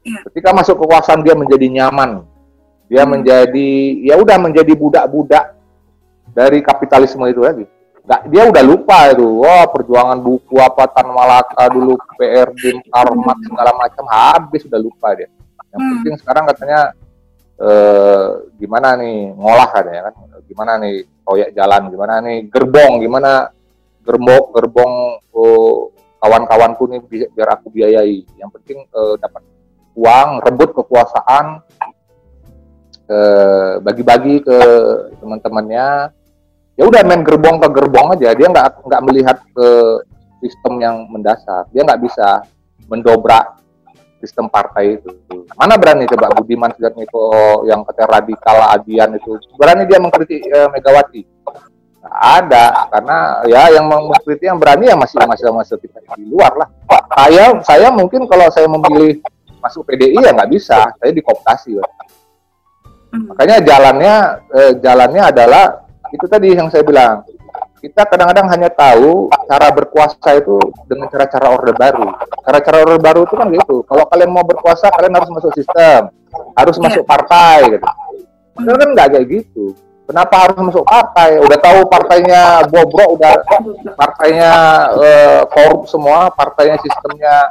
iya. ketika masuk kekuasaan dia menjadi nyaman. Dia hmm. menjadi ya udah menjadi budak-budak dari kapitalisme itu lagi. Nggak dia udah lupa itu. Wah perjuangan buku apa Tan Malaka dulu PRD Karmat segala macam habis sudah lupa dia yang hmm. penting sekarang katanya eh, gimana nih ngolah kan ya kan. Gimana nih proyek jalan gimana nih gerbong gimana gerbong gerbong oh, kawan-kawanku nih bi biar aku biayai. Yang penting eh, dapat uang rebut kekuasaan eh, bagi-bagi ke teman-temannya. Ya udah main gerbong ke gerbong aja. Dia nggak nggak melihat ke sistem yang mendasar. Dia nggak bisa mendobrak sistem partai itu. Mana berani coba Budiman Sujatmiko yang kata radikal adian itu. Berani dia mengkritik eh, Megawati? Nggak ada karena ya yang mengkritik yang berani yang masih masih masih kita di luar lah. Saya saya mungkin kalau saya memilih masuk PDI ya nggak bisa. Saya dikooptasi hmm. makanya jalannya eh, jalannya adalah itu tadi yang saya bilang kita kadang-kadang hanya tahu cara berkuasa itu dengan cara-cara orde baru. Cara-cara orde baru itu kan gitu. Kalau kalian mau berkuasa, kalian harus masuk sistem, harus yeah. masuk partai. Gitu. Kan nggak kayak gitu. Kenapa harus masuk partai? Udah tahu partainya bobrok, udah partainya uh, korup semua, partainya sistemnya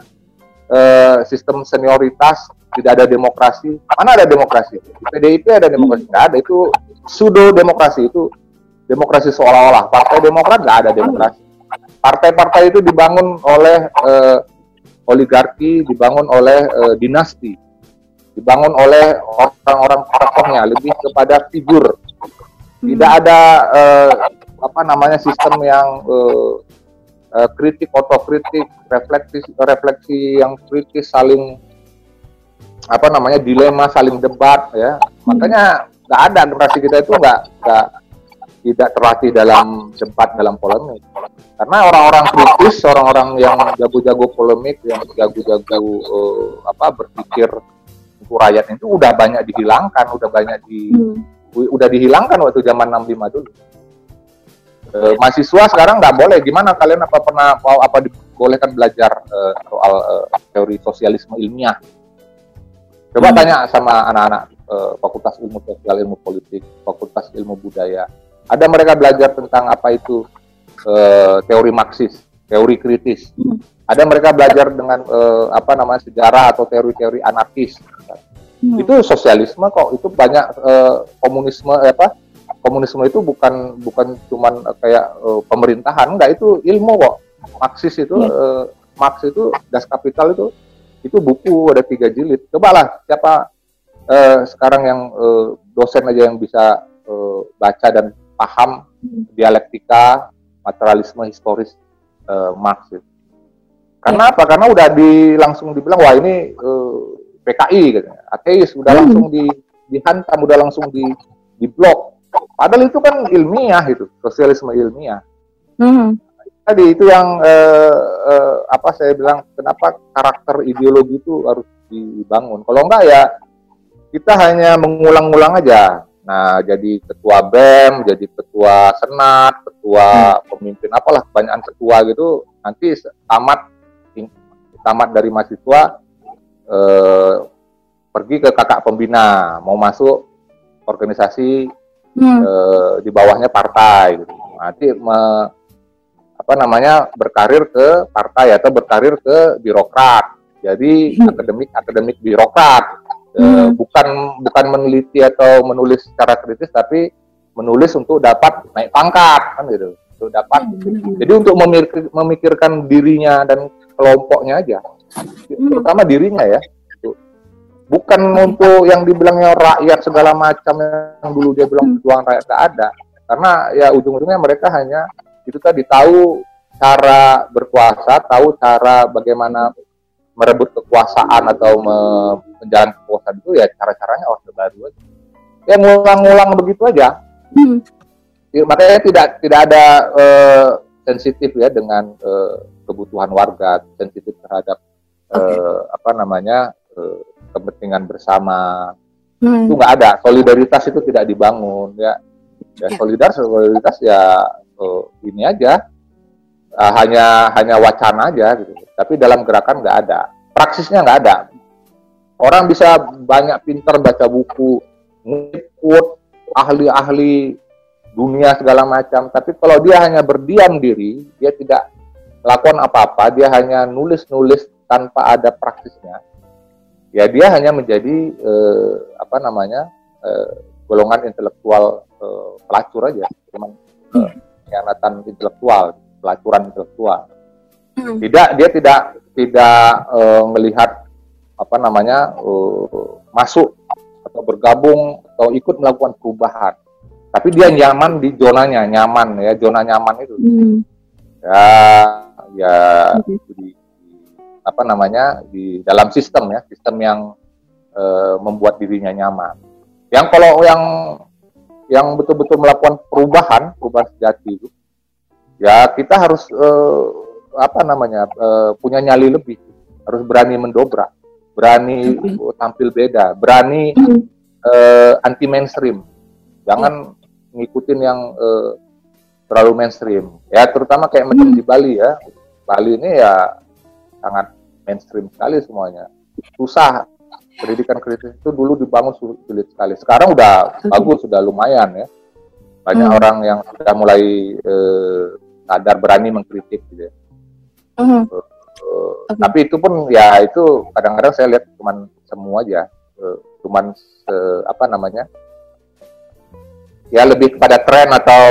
uh, sistem senioritas, tidak ada demokrasi. Mana ada demokrasi? Di PDIP ada demokrasi, nggak ada. Itu pseudo demokrasi itu demokrasi seolah-olah. Partai demokrat nggak ada demokrasi. Partai-partai itu dibangun oleh uh, oligarki dibangun oleh uh, dinasti. Dibangun oleh orang-orang tokohnya lebih kepada figur. Tidak hmm. ada uh, apa namanya sistem yang uh, uh, kritik otokritik refleksi refleksi yang kritis saling apa namanya dilema saling debat ya. Makanya nggak ada generasi kita itu nggak nggak tidak terlatih dalam debat dalam polemik. Karena orang-orang kritis orang-orang yang jago-jago polemik yang jago-jago uh, apa berpikir untuk rakyat itu udah banyak dihilangkan udah banyak di hmm. udah dihilangkan waktu zaman 65 dulu. Uh, mahasiswa sekarang nggak boleh. Gimana kalian apa pernah mau apa dibolehkan belajar uh, soal uh, teori sosialisme ilmiah? Coba hmm. tanya sama anak-anak fakultas ilmu sosial ilmu politik fakultas ilmu budaya ada mereka belajar tentang apa itu uh, teori Marxis, teori kritis. Hmm. Ada mereka belajar dengan uh, apa namanya sejarah atau teori-teori anarkis. Hmm. Itu sosialisme kok. Itu banyak uh, komunisme apa? Komunisme itu bukan bukan cuman kayak uh, pemerintahan, enggak itu ilmu kok. Marxis itu hmm. uh, Marx itu Das Kapital itu itu buku ada tiga jilid. Cobalah siapa uh, sekarang yang uh, dosen aja yang bisa uh, baca dan paham dialektika materialisme historis uh, Marx. Gitu. Karena apa? Karena udah di langsung dibilang wah ini uh, eh, PKI gitu. Ateis udah hmm. langsung di dihantam, udah langsung di di blok. Padahal itu kan ilmiah itu, sosialisme ilmiah. Hmm. Tadi itu yang uh, uh, apa saya bilang kenapa karakter ideologi itu harus dibangun. Kalau enggak ya kita hanya mengulang-ulang aja Nah, jadi ketua BEM, jadi ketua senat, ketua hmm. pemimpin apalah kebanyakan ketua gitu nanti tamat tamat dari mahasiswa eh, pergi ke kakak pembina, mau masuk organisasi hmm. eh, di bawahnya partai gitu. Nanti me, apa namanya berkarir ke partai atau berkarir ke birokrat. Jadi hmm. akademik akademik birokrat hmm. bukan bukan meneliti atau menulis secara kritis tapi menulis untuk dapat naik pangkat kan gitu untuk dapat hmm. jadi untuk memikir, memikirkan dirinya dan kelompoknya aja hmm. terutama dirinya ya bukan untuk yang dibilangnya rakyat segala macam yang dulu dia bilang hmm. perjuangan rakyat gak ada karena ya ujung-ujungnya mereka hanya itu tadi tahu cara berkuasa tahu cara bagaimana merebut kekuasaan atau me menjalankan kekuasaan itu ya cara-caranya orde baru aja. Ya ngulang-ngulang begitu aja. Hmm. Ya, makanya tidak tidak ada uh, sensitif ya dengan uh, kebutuhan warga, sensitif terhadap okay. uh, apa namanya uh, kepentingan bersama. hmm. itu nggak ada solidaritas itu tidak dibangun ya ya, ya. solidar solidaritas ya uh, ini aja uh, hanya hanya wacana aja gitu. Tapi dalam gerakan nggak ada. Praksisnya nggak ada. Orang bisa banyak pinter baca buku ngikut ahli-ahli dunia segala macam. Tapi kalau dia hanya berdiam diri dia tidak lakukan apa-apa dia hanya nulis-nulis tanpa ada praksisnya ya dia hanya menjadi eh, apa namanya eh, golongan intelektual eh, pelacur aja. Cuman eh, pengkhianatan intelektual pelacuran intelektual hmm. tidak dia tidak tidak uh, melihat apa namanya uh, masuk atau bergabung atau ikut melakukan perubahan tapi dia nyaman di zonanya nyaman ya zona nyaman itu hmm. ya ya okay. di, apa namanya di dalam sistem ya sistem yang uh, membuat dirinya nyaman yang kalau yang yang betul-betul melakukan perubahan perubahan sejati itu ya kita harus uh, apa namanya uh, punya nyali lebih. Harus berani mendobrak berani uh, tampil beda berani uh, anti mainstream jangan ngikutin yang uh, terlalu mainstream. Ya terutama kayak macam di Bali ya. Bali ini ya sangat mainstream sekali semuanya. Susah. Pendidikan kritis itu dulu dibangun sulit sekali. Sekarang udah bagus sudah lumayan ya. Banyak hmm. orang yang sudah mulai uh, sadar berani mengkritik gitu. Uh-huh. Uh, okay. Tapi itu pun ya itu kadang-kadang saya lihat cuman semua aja, uh, cuman uh, apa namanya ya lebih kepada tren atau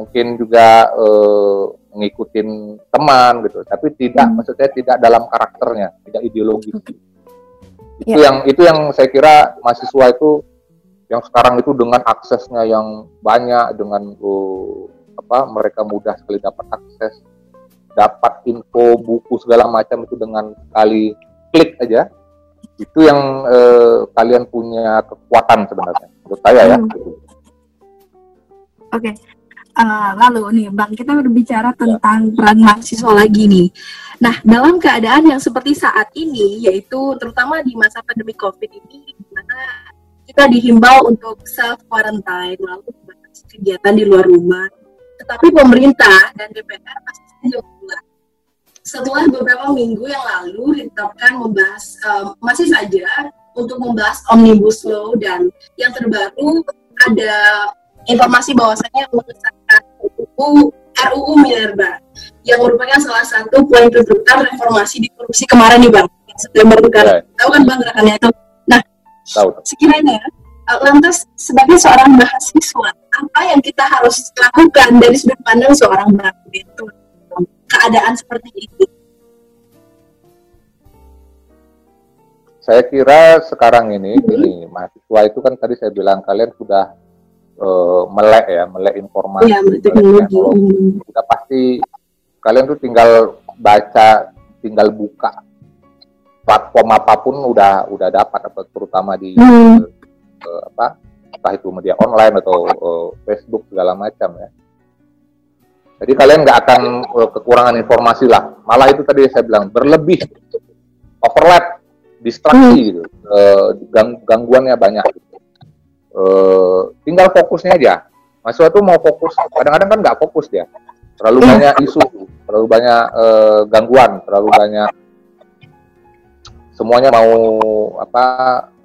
mungkin juga uh, ngikutin teman gitu, tapi tidak hmm. maksudnya tidak dalam karakternya, tidak ideologis. Okay. Itu yeah. yang itu yang saya kira mahasiswa itu yang sekarang itu dengan aksesnya yang banyak dengan uh, apa mereka mudah sekali dapat akses dapat info buku segala macam itu dengan kali klik aja itu yang eh, kalian punya kekuatan sebenarnya menurut saya ya hmm. oke okay. uh, eh, lalu nih bang kita berbicara ya. tentang ya. peran mahasiswa lagi nih nah dalam keadaan yang seperti saat ini yaitu terutama di masa pandemi covid ini di mana kita dihimbau untuk self quarantine lalu kegiatan di luar rumah tetapi pemerintah dan DPR saja membuat. Setelah beberapa minggu yang lalu ditetapkan membahas um, masih saja untuk membahas omnibus law dan yang terbaru ada informasi bahwasanya mengesahkan RUU RUU Minerba yang merupakan salah satu poin tuntutan reformasi di korupsi kemarin nih bang September kan yeah. tahu kan bang gerakannya itu nah tahu. sekiranya lantas sebagai seorang mahasiswa apa yang kita harus lakukan dari sudut pandang seorang mahasiswa keadaan seperti ini? Saya kira sekarang ini, hmm. ini mahasiswa itu kan tadi saya bilang kalian sudah uh, melek ya, melek informasi. Ya, ya. Kalau sudah pasti kalian tuh tinggal baca, tinggal buka platform apa pun udah udah dapat, terutama di hmm. Uh, apa entah itu media online atau uh, Facebook segala macam ya. Jadi kalian nggak akan uh, kekurangan informasi lah. Malah itu tadi saya bilang berlebih, overlap, distraksi gitu, uh, gang gangguannya banyak. Uh, tinggal fokusnya aja. Mahasiswa tuh mau fokus, kadang-kadang kan nggak fokus dia. Terlalu banyak isu, terlalu banyak uh, gangguan, terlalu banyak semuanya mau apa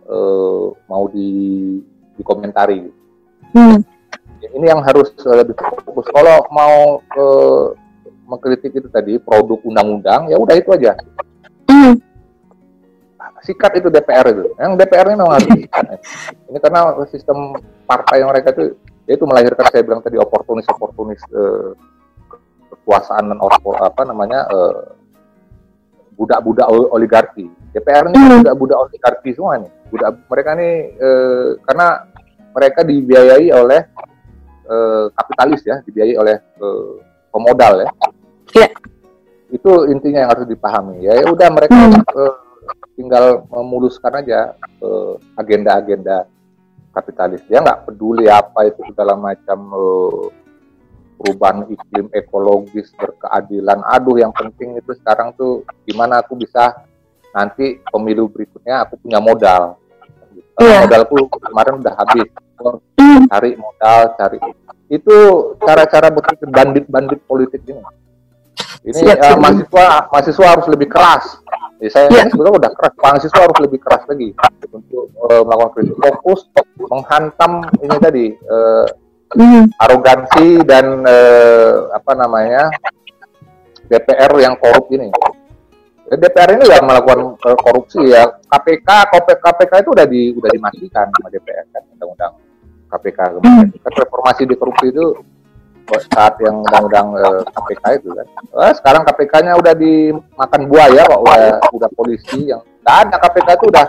uh, mau di dikomentari. Hmm. Ini yang harus lebih fokus. Kalau mau uh, mengkritik itu tadi produk undang-undang, ya udah itu aja. Hmm. Sikat itu DPR itu. Yang DPR ini memang harus sikat. Ini karena sistem partai mereka itu, ya itu melahirkan saya bilang tadi oportunis-oportunis uh, kekuasaan dan apa namanya uh, budak-budak oligarki. DPR ini kan hmm. budak-budak oligarki semua nih. Budak mereka nih eh, karena mereka dibiayai oleh eh, kapitalis ya, dibiayai oleh eh, pemodal ya. Yeah. Itu intinya yang harus dipahami. Ya, ya udah mereka hmm. eh, tinggal memuluskan aja eh, agenda-agenda kapitalis. Dia nggak peduli apa itu segala macam eh, perubahan iklim ekologis berkeadilan aduh yang penting itu sekarang tuh gimana aku bisa nanti pemilu berikutnya aku punya modal Iya. modalku kemarin udah habis Hmm. cari modal cari itu cara-cara berpikir bandit-bandit politik ini ini Siap, siap. mahasiswa mahasiswa harus lebih keras Ya, saya ini sebetulnya udah keras mahasiswa harus lebih keras lagi untuk eh, melakukan kritik fokus menghantam ini tadi eh, Hmm. arogansi dan eh, apa namanya DPR yang korup ini. DPR ini yang melakukan eh, korupsi ya. KPK, KPK, KPK itu udah di udah dimatikan sama DPR kan undang-undang KPK kemarin. Kan reformasi di korupsi itu saat yang undang-undang eh, KPK itu kan. Eh, sekarang KPK-nya udah dimakan buaya kok udah udah polisi yang nggak ada KPK itu udah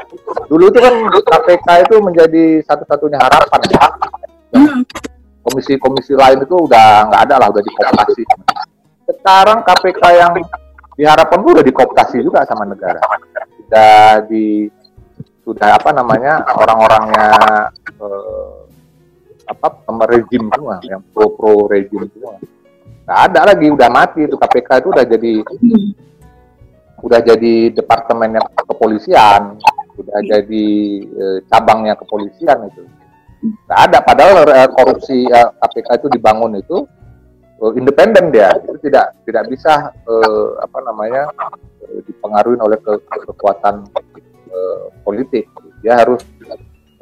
dulu itu kan KPK itu menjadi satu-satunya harapan ya Hmm. komisi-komisi lain itu udah nggak ada lah udah dikooptasi sekarang KPK yang diharapkan udah dikooptasi juga sama negara. Sudah di sudah apa namanya orang-orangnya eh, apa pem- rejim semua yang pro pro rejim semua. Nggak ada lagi udah mati itu KPK itu udah jadi udah jadi departemennya kepolisian udah jadi eh, cabangnya kepolisian itu. Nggak ada padahal eh, korupsi eh, KPK itu dibangun itu eh, independen dia. Itu tidak tidak bisa eh, apa namanya eh, dipengaruhi oleh ke- kekuatan eh, politik. Dia harus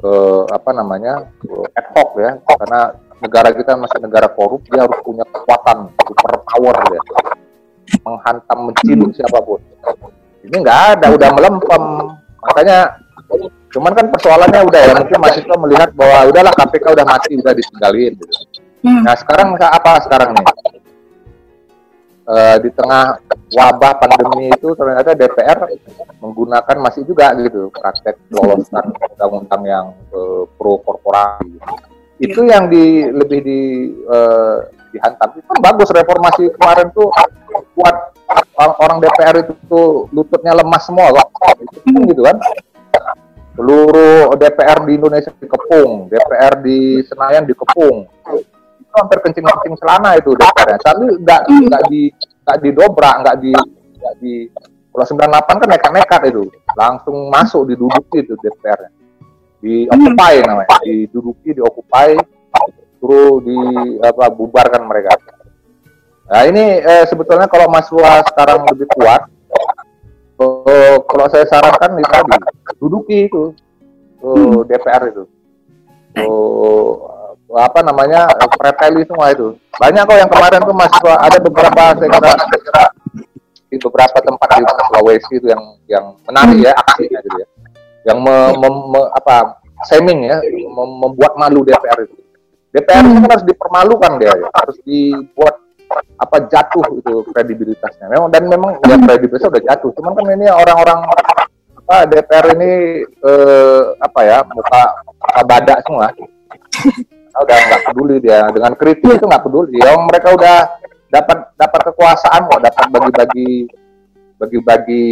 eh, apa namanya eh, ad hoc ya. Karena negara kita masih negara korup dia harus punya kekuatan super power dia. Menghantam menciduk siapa pun. Ini nggak ada udah melempem. Makanya cuman kan persoalannya udah ya mungkin mahasiswa melihat bahwa udahlah KPK udah mati udah ditinggalin gitu. Hmm. Nah sekarang apa sekarang nih? Eh, di tengah wabah pandemi itu ternyata DPR menggunakan masih juga gitu praktek loloskan undang-undang yang eh, pro korporasi. Itu yang di lebih di eh, dihantam. Itu kan bagus reformasi kemarin tuh buat orang, orang DPR itu tuh lututnya lemas semua kok. Itu kan gitu kan seluruh DPR di Indonesia dikepung, DPR di Senayan dikepung. Hampir kencing-kencing celana itu DPR-nya. Tapi nggak nggak di nggak didobrak, nggak di nggak di kalau 98 kan nekat-nekat itu, langsung masuk diduduki itu DPR-nya. Di occupy namanya, diduduki, diokupai, suruh di apa bubarkan mereka. Nah ini eh, sebetulnya kalau mahasiswa sekarang lebih kuat, eh, kalau saya sarankan itu tadi duduki itu eh, DPR itu, Eh, apa namanya preteli semua itu. Banyak kok yang kemarin tuh mahasiswa ada beberapa saya kira, di beberapa tempat di Sulawesi itu yang yang menarik ya aksinya gitu ya, yang me- mem- me- apa shaming ya, mem- membuat malu DPR itu. DPR itu kan harus dipermalukan dia, ya. harus dibuat apa jatuh itu kredibilitasnya. Memang dan memang ya kredibilitasnya udah jatuh. Cuman kan ini orang-orang apa DPR ini eh, apa ya muka muka badak semua. Udah nggak peduli dia dengan kritik itu nggak peduli. Ya mereka udah dapat dapat kekuasaan kok, dapat bagi-bagi bagi-bagi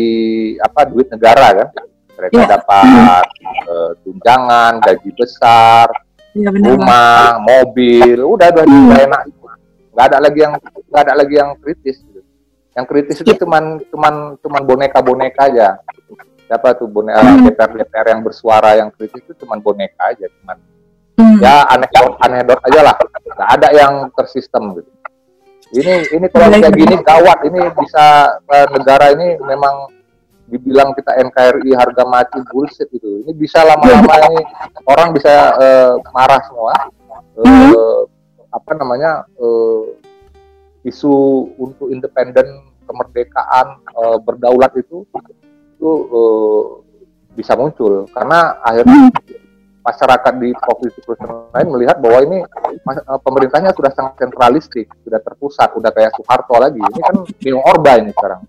apa duit negara kan. Mereka Iya. dapat eh, tunjangan, gaji besar, Iya benar. Bang. rumah, mobil, udah udah Hmm. udah enak. Nggak ada lagi yang nggak ada lagi yang kritis. Gitu. Yang kritis itu Iya. cuman cuman cuman boneka-boneka aja. Siapa tuh boneka Hmm. DPR DPR yang bersuara yang kritis itu cuman boneka aja, cuman Hmm. ya anekdot anekdot aja lah. Nggak ada yang tersistem gitu. Ini ini kalau kayak gini gawat ini bisa eh, negara ini memang dibilang kita NKRI harga mati bullshit gitu. Ini bisa lama-lama ini orang bisa eh, marah semua. Eh, Mhm. apa namanya eh, isu untuk independen kemerdekaan eh, berdaulat itu itu eh, bisa muncul karena akhirnya masyarakat di provinsi-provinsi lain melihat bahwa ini eh, pemerintahnya sudah sangat sentralistik, sudah terpusat, udah kayak Soeharto lagi. Ini kan Neo Orba ini sekarang.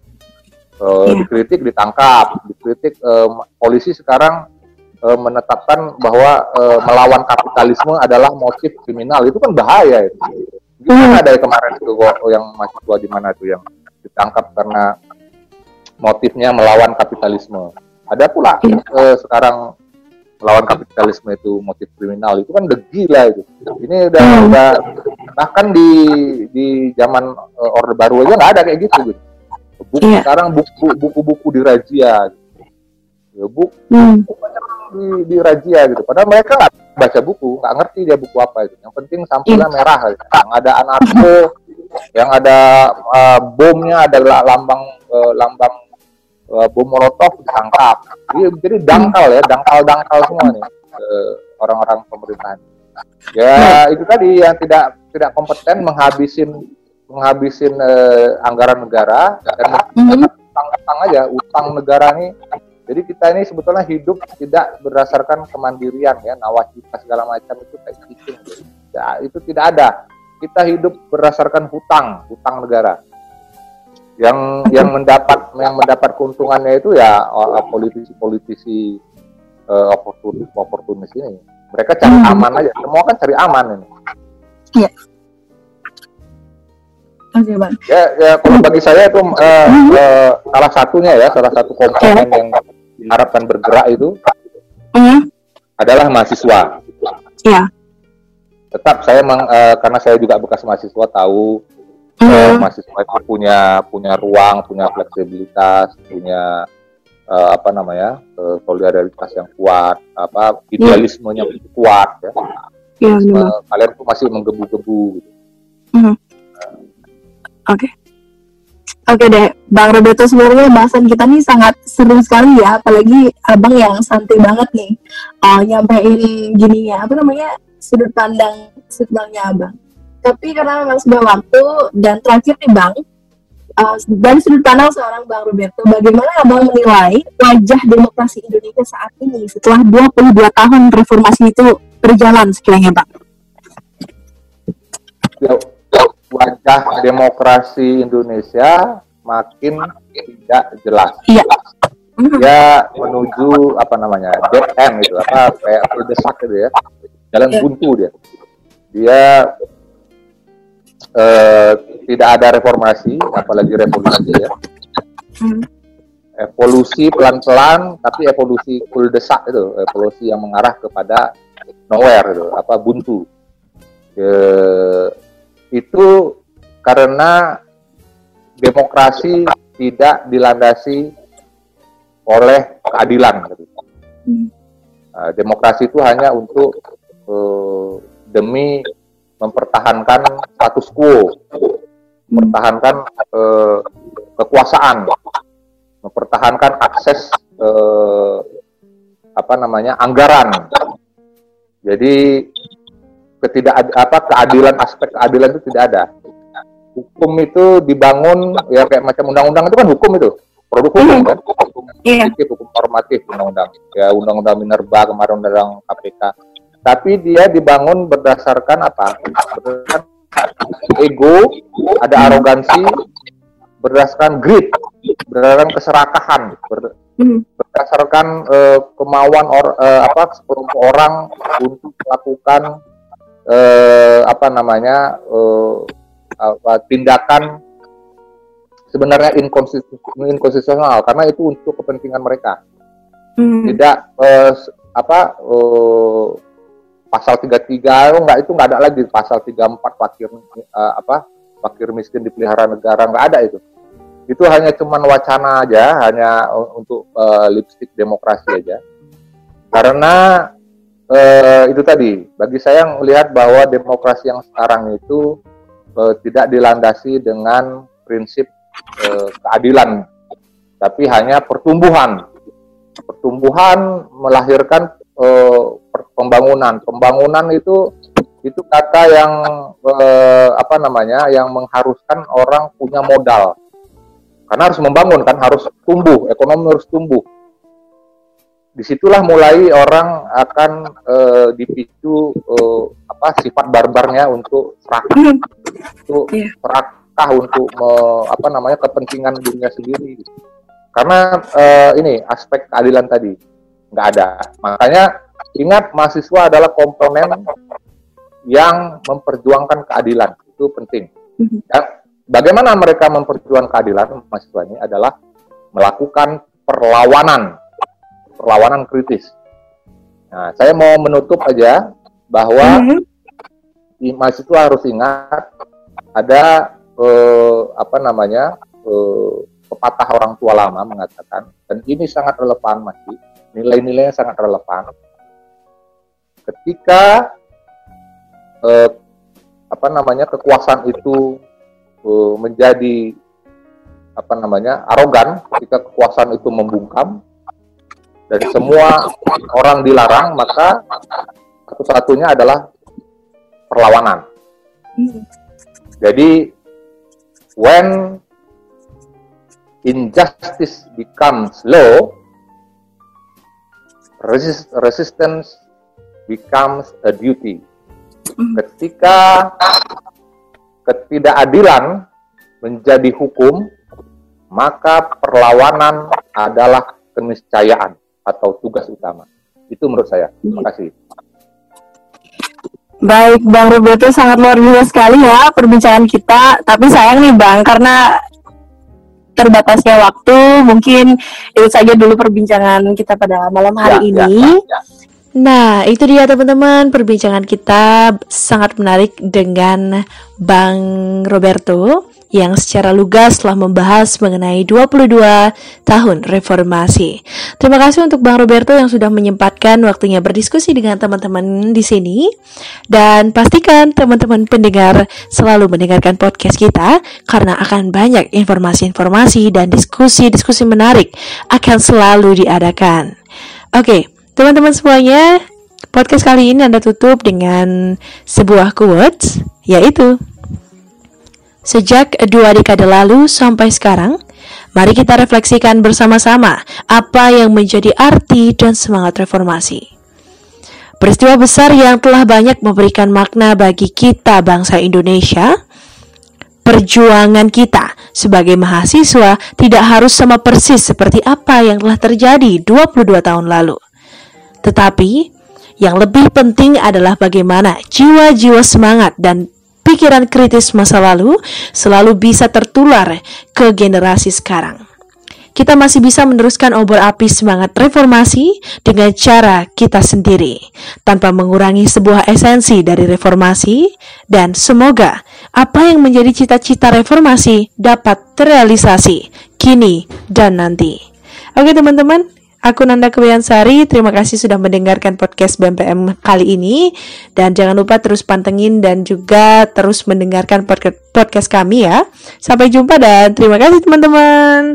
Iya. Dikritik, ditangkap, dikritik. eh, polisi sekarang eh, menetapkan bahwa eh, melawan kapitalisme adalah motif kriminal. Itu kan bahaya itu. Gimana ada yang kemarin itu yang mahasiswa di mana itu yang ditangkap karena motifnya melawan kapitalisme. Ada pula eh, sekarang melawan kapitalisme itu motif kriminal itu kan udah gila itu. Ini udah Hmm. udah bahkan di di zaman eh, orde baru aja nggak ada kayak gitu gitu. Buku Iya. sekarang buku buku-buku dirazia. Gitu. ya, buku, hmm. di, di razia gitu. Padahal mereka nggak baca buku, nggak ngerti dia buku apa itu. Yang penting sampulnya hmm. merah, gitu. yang ada anarko, yang ada uh, bomnya, ada lambang uh, lambang uh, bom molotov ditangkap. Jadi, jadi dangkal ya, dangkal-dangkal semua nih uh, orang-orang pemerintahan. Ya itu tadi yang tidak tidak kompeten menghabisin menghabisin uh, anggaran negara dan mm-hmm. utang-utang aja utang negara ini jadi kita ini sebetulnya hidup tidak berdasarkan kemandirian ya nawacita segala macam itu kayak gitu ya, itu tidak ada kita hidup berdasarkan hutang hutang negara yang yang mendapat yang mendapat keuntungannya itu ya politisi-politisi uh, oportunis oportunis ini mereka cari hmm. aman aja semua kan cari aman ini iya Oke, Bang. Ya, ya kalau bagi saya itu uh, uh, salah satunya ya, salah satu komponen okay. yang diharapkan bergerak itu mm. adalah mahasiswa. Iya. Tetap saya meng, uh, karena saya juga bekas mahasiswa tahu. Uh, mahasiswa itu punya punya ruang, punya fleksibilitas, punya uh, apa namanya uh, solidaritas yang kuat, apa idealismenya yeah. kuat ya. Yeah, iya, uh, kalian tuh masih menggebu-gebu. Gitu. Mm. Oke. Okay. Oke okay deh, Bang Roberto sebenarnya bahasan kita nih sangat seru sekali ya, apalagi abang yang santai banget nih, uh, nyampein gini ya, apa namanya sudut pandang sudut pandangnya abang. Tapi karena memang sudah waktu dan terakhir nih bang, uh, dari sudut pandang seorang Bang Roberto, bagaimana abang menilai wajah demokrasi Indonesia saat ini setelah 22 tahun reformasi itu berjalan sekiranya bang? Ya, wajah demokrasi Indonesia makin tidak jelas. Iya. Ya menuju apa namanya dead end itu apa kayak terdesak gitu ya, jalan iya. buntu dia. Dia eh, tidak ada reformasi, apalagi revolusi ya. Hmm. Evolusi pelan-pelan, tapi evolusi desak itu, evolusi yang mengarah kepada nowhere itu, apa buntu. Ke, itu karena demokrasi tidak dilandasi oleh keadilan. Hmm. Nah, demokrasi itu hanya untuk uh, demi mempertahankan status quo, mempertahankan uh, kekuasaan, mempertahankan akses uh, apa namanya anggaran. Jadi ketidak apa keadilan aspek keadilan itu tidak ada. Hukum itu dibangun ya kayak macam undang-undang itu kan hukum itu produk hukum hmm. kan hukum yeah. hukum normatif undang-undang ya undang-undang minerba kemarin undang KPK tapi dia dibangun berdasarkan apa berdasarkan ego ada arogansi berdasarkan greed berdasarkan keserakahan ber, hmm. berdasarkan uh, kemauan or, uh, apa sekelompok orang untuk melakukan eh, apa namanya eh, apa, tindakan sebenarnya inkonstitusional karena itu untuk kepentingan mereka hmm. tidak eh, apa eh, pasal 33 oh, enggak itu enggak ada lagi. Pasal 34 fakir eh, apa fakir miskin dipelihara negara enggak ada itu. Itu hanya cuman wacana aja hanya untuk uh, lipstick demokrasi aja. Karena eh, itu tadi bagi saya melihat bahwa demokrasi yang sekarang itu eh, tidak dilandasi dengan prinsip eh, keadilan tapi hanya pertumbuhan. Pertumbuhan melahirkan eh, pembangunan. Pembangunan itu itu kata yang eh, apa namanya yang mengharuskan orang punya modal. Karena harus membangun kan harus tumbuh ekonomi harus tumbuh. Di situlah mulai orang akan uh, dipicu uh, apa sifat barbarnya untuk serakah untuk yeah. serakah untuk me, apa namanya kepentingan dunia sendiri. Karena uh, ini aspek keadilan tadi nggak ada. Makanya ingat mahasiswa adalah komponen yang memperjuangkan keadilan itu penting hmm. ya, bagaimana mereka memperjuangkan keadilan mahasiswa ini adalah melakukan perlawanan perlawanan kritis. Nah, saya mau menutup aja bahwa mm-hmm. mahasiswa harus ingat ada eh, apa namanya eh, pepatah orang tua lama mengatakan dan ini sangat relevan masih nilai-nilainya sangat relevan. Ketika eh, apa namanya kekuasaan itu eh, menjadi apa namanya arogan, ketika kekuasaan itu membungkam dan semua orang dilarang, maka satu-satunya adalah perlawanan. Jadi when injustice becomes law, resist, resistance becomes a duty. Hmm. Ketika ketidakadilan menjadi hukum, maka perlawanan adalah keniscayaan atau tugas utama. Itu menurut saya. Terima kasih. Baik, Bang Roberto sangat luar biasa sekali ya perbincangan kita. Tapi sayang nih Bang, karena terbatasnya waktu, mungkin itu saja dulu perbincangan kita pada malam hari ya, ya ini. Ya, ya. Nah, itu dia teman-teman perbincangan kita sangat menarik dengan Bang Roberto yang secara lugas telah membahas mengenai 22 tahun reformasi. Terima kasih untuk Bang Roberto yang sudah menyempatkan waktunya berdiskusi dengan teman-teman di sini dan pastikan teman-teman pendengar selalu mendengarkan podcast kita karena akan banyak informasi-informasi dan diskusi-diskusi menarik akan selalu diadakan. Oke, okay, Teman-teman semuanya, podcast kali ini Anda tutup dengan sebuah quotes, yaitu Sejak dua dekade lalu sampai sekarang, mari kita refleksikan bersama-sama apa yang menjadi arti dan semangat reformasi. Peristiwa besar yang telah banyak memberikan makna bagi kita bangsa Indonesia, perjuangan kita sebagai mahasiswa tidak harus sama persis seperti apa yang telah terjadi 22 tahun lalu. Tetapi yang lebih penting adalah bagaimana jiwa-jiwa semangat dan pikiran kritis masa lalu selalu bisa tertular ke generasi sekarang. Kita masih bisa meneruskan obor api semangat reformasi dengan cara kita sendiri, tanpa mengurangi sebuah esensi dari reformasi, dan semoga apa yang menjadi cita-cita reformasi dapat terrealisasi kini dan nanti. Oke teman-teman, Aku Nanda Kebayansari, terima kasih sudah mendengarkan podcast BMPM kali ini dan jangan lupa terus pantengin dan juga terus mendengarkan podcast kami ya. Sampai jumpa dan terima kasih teman-teman.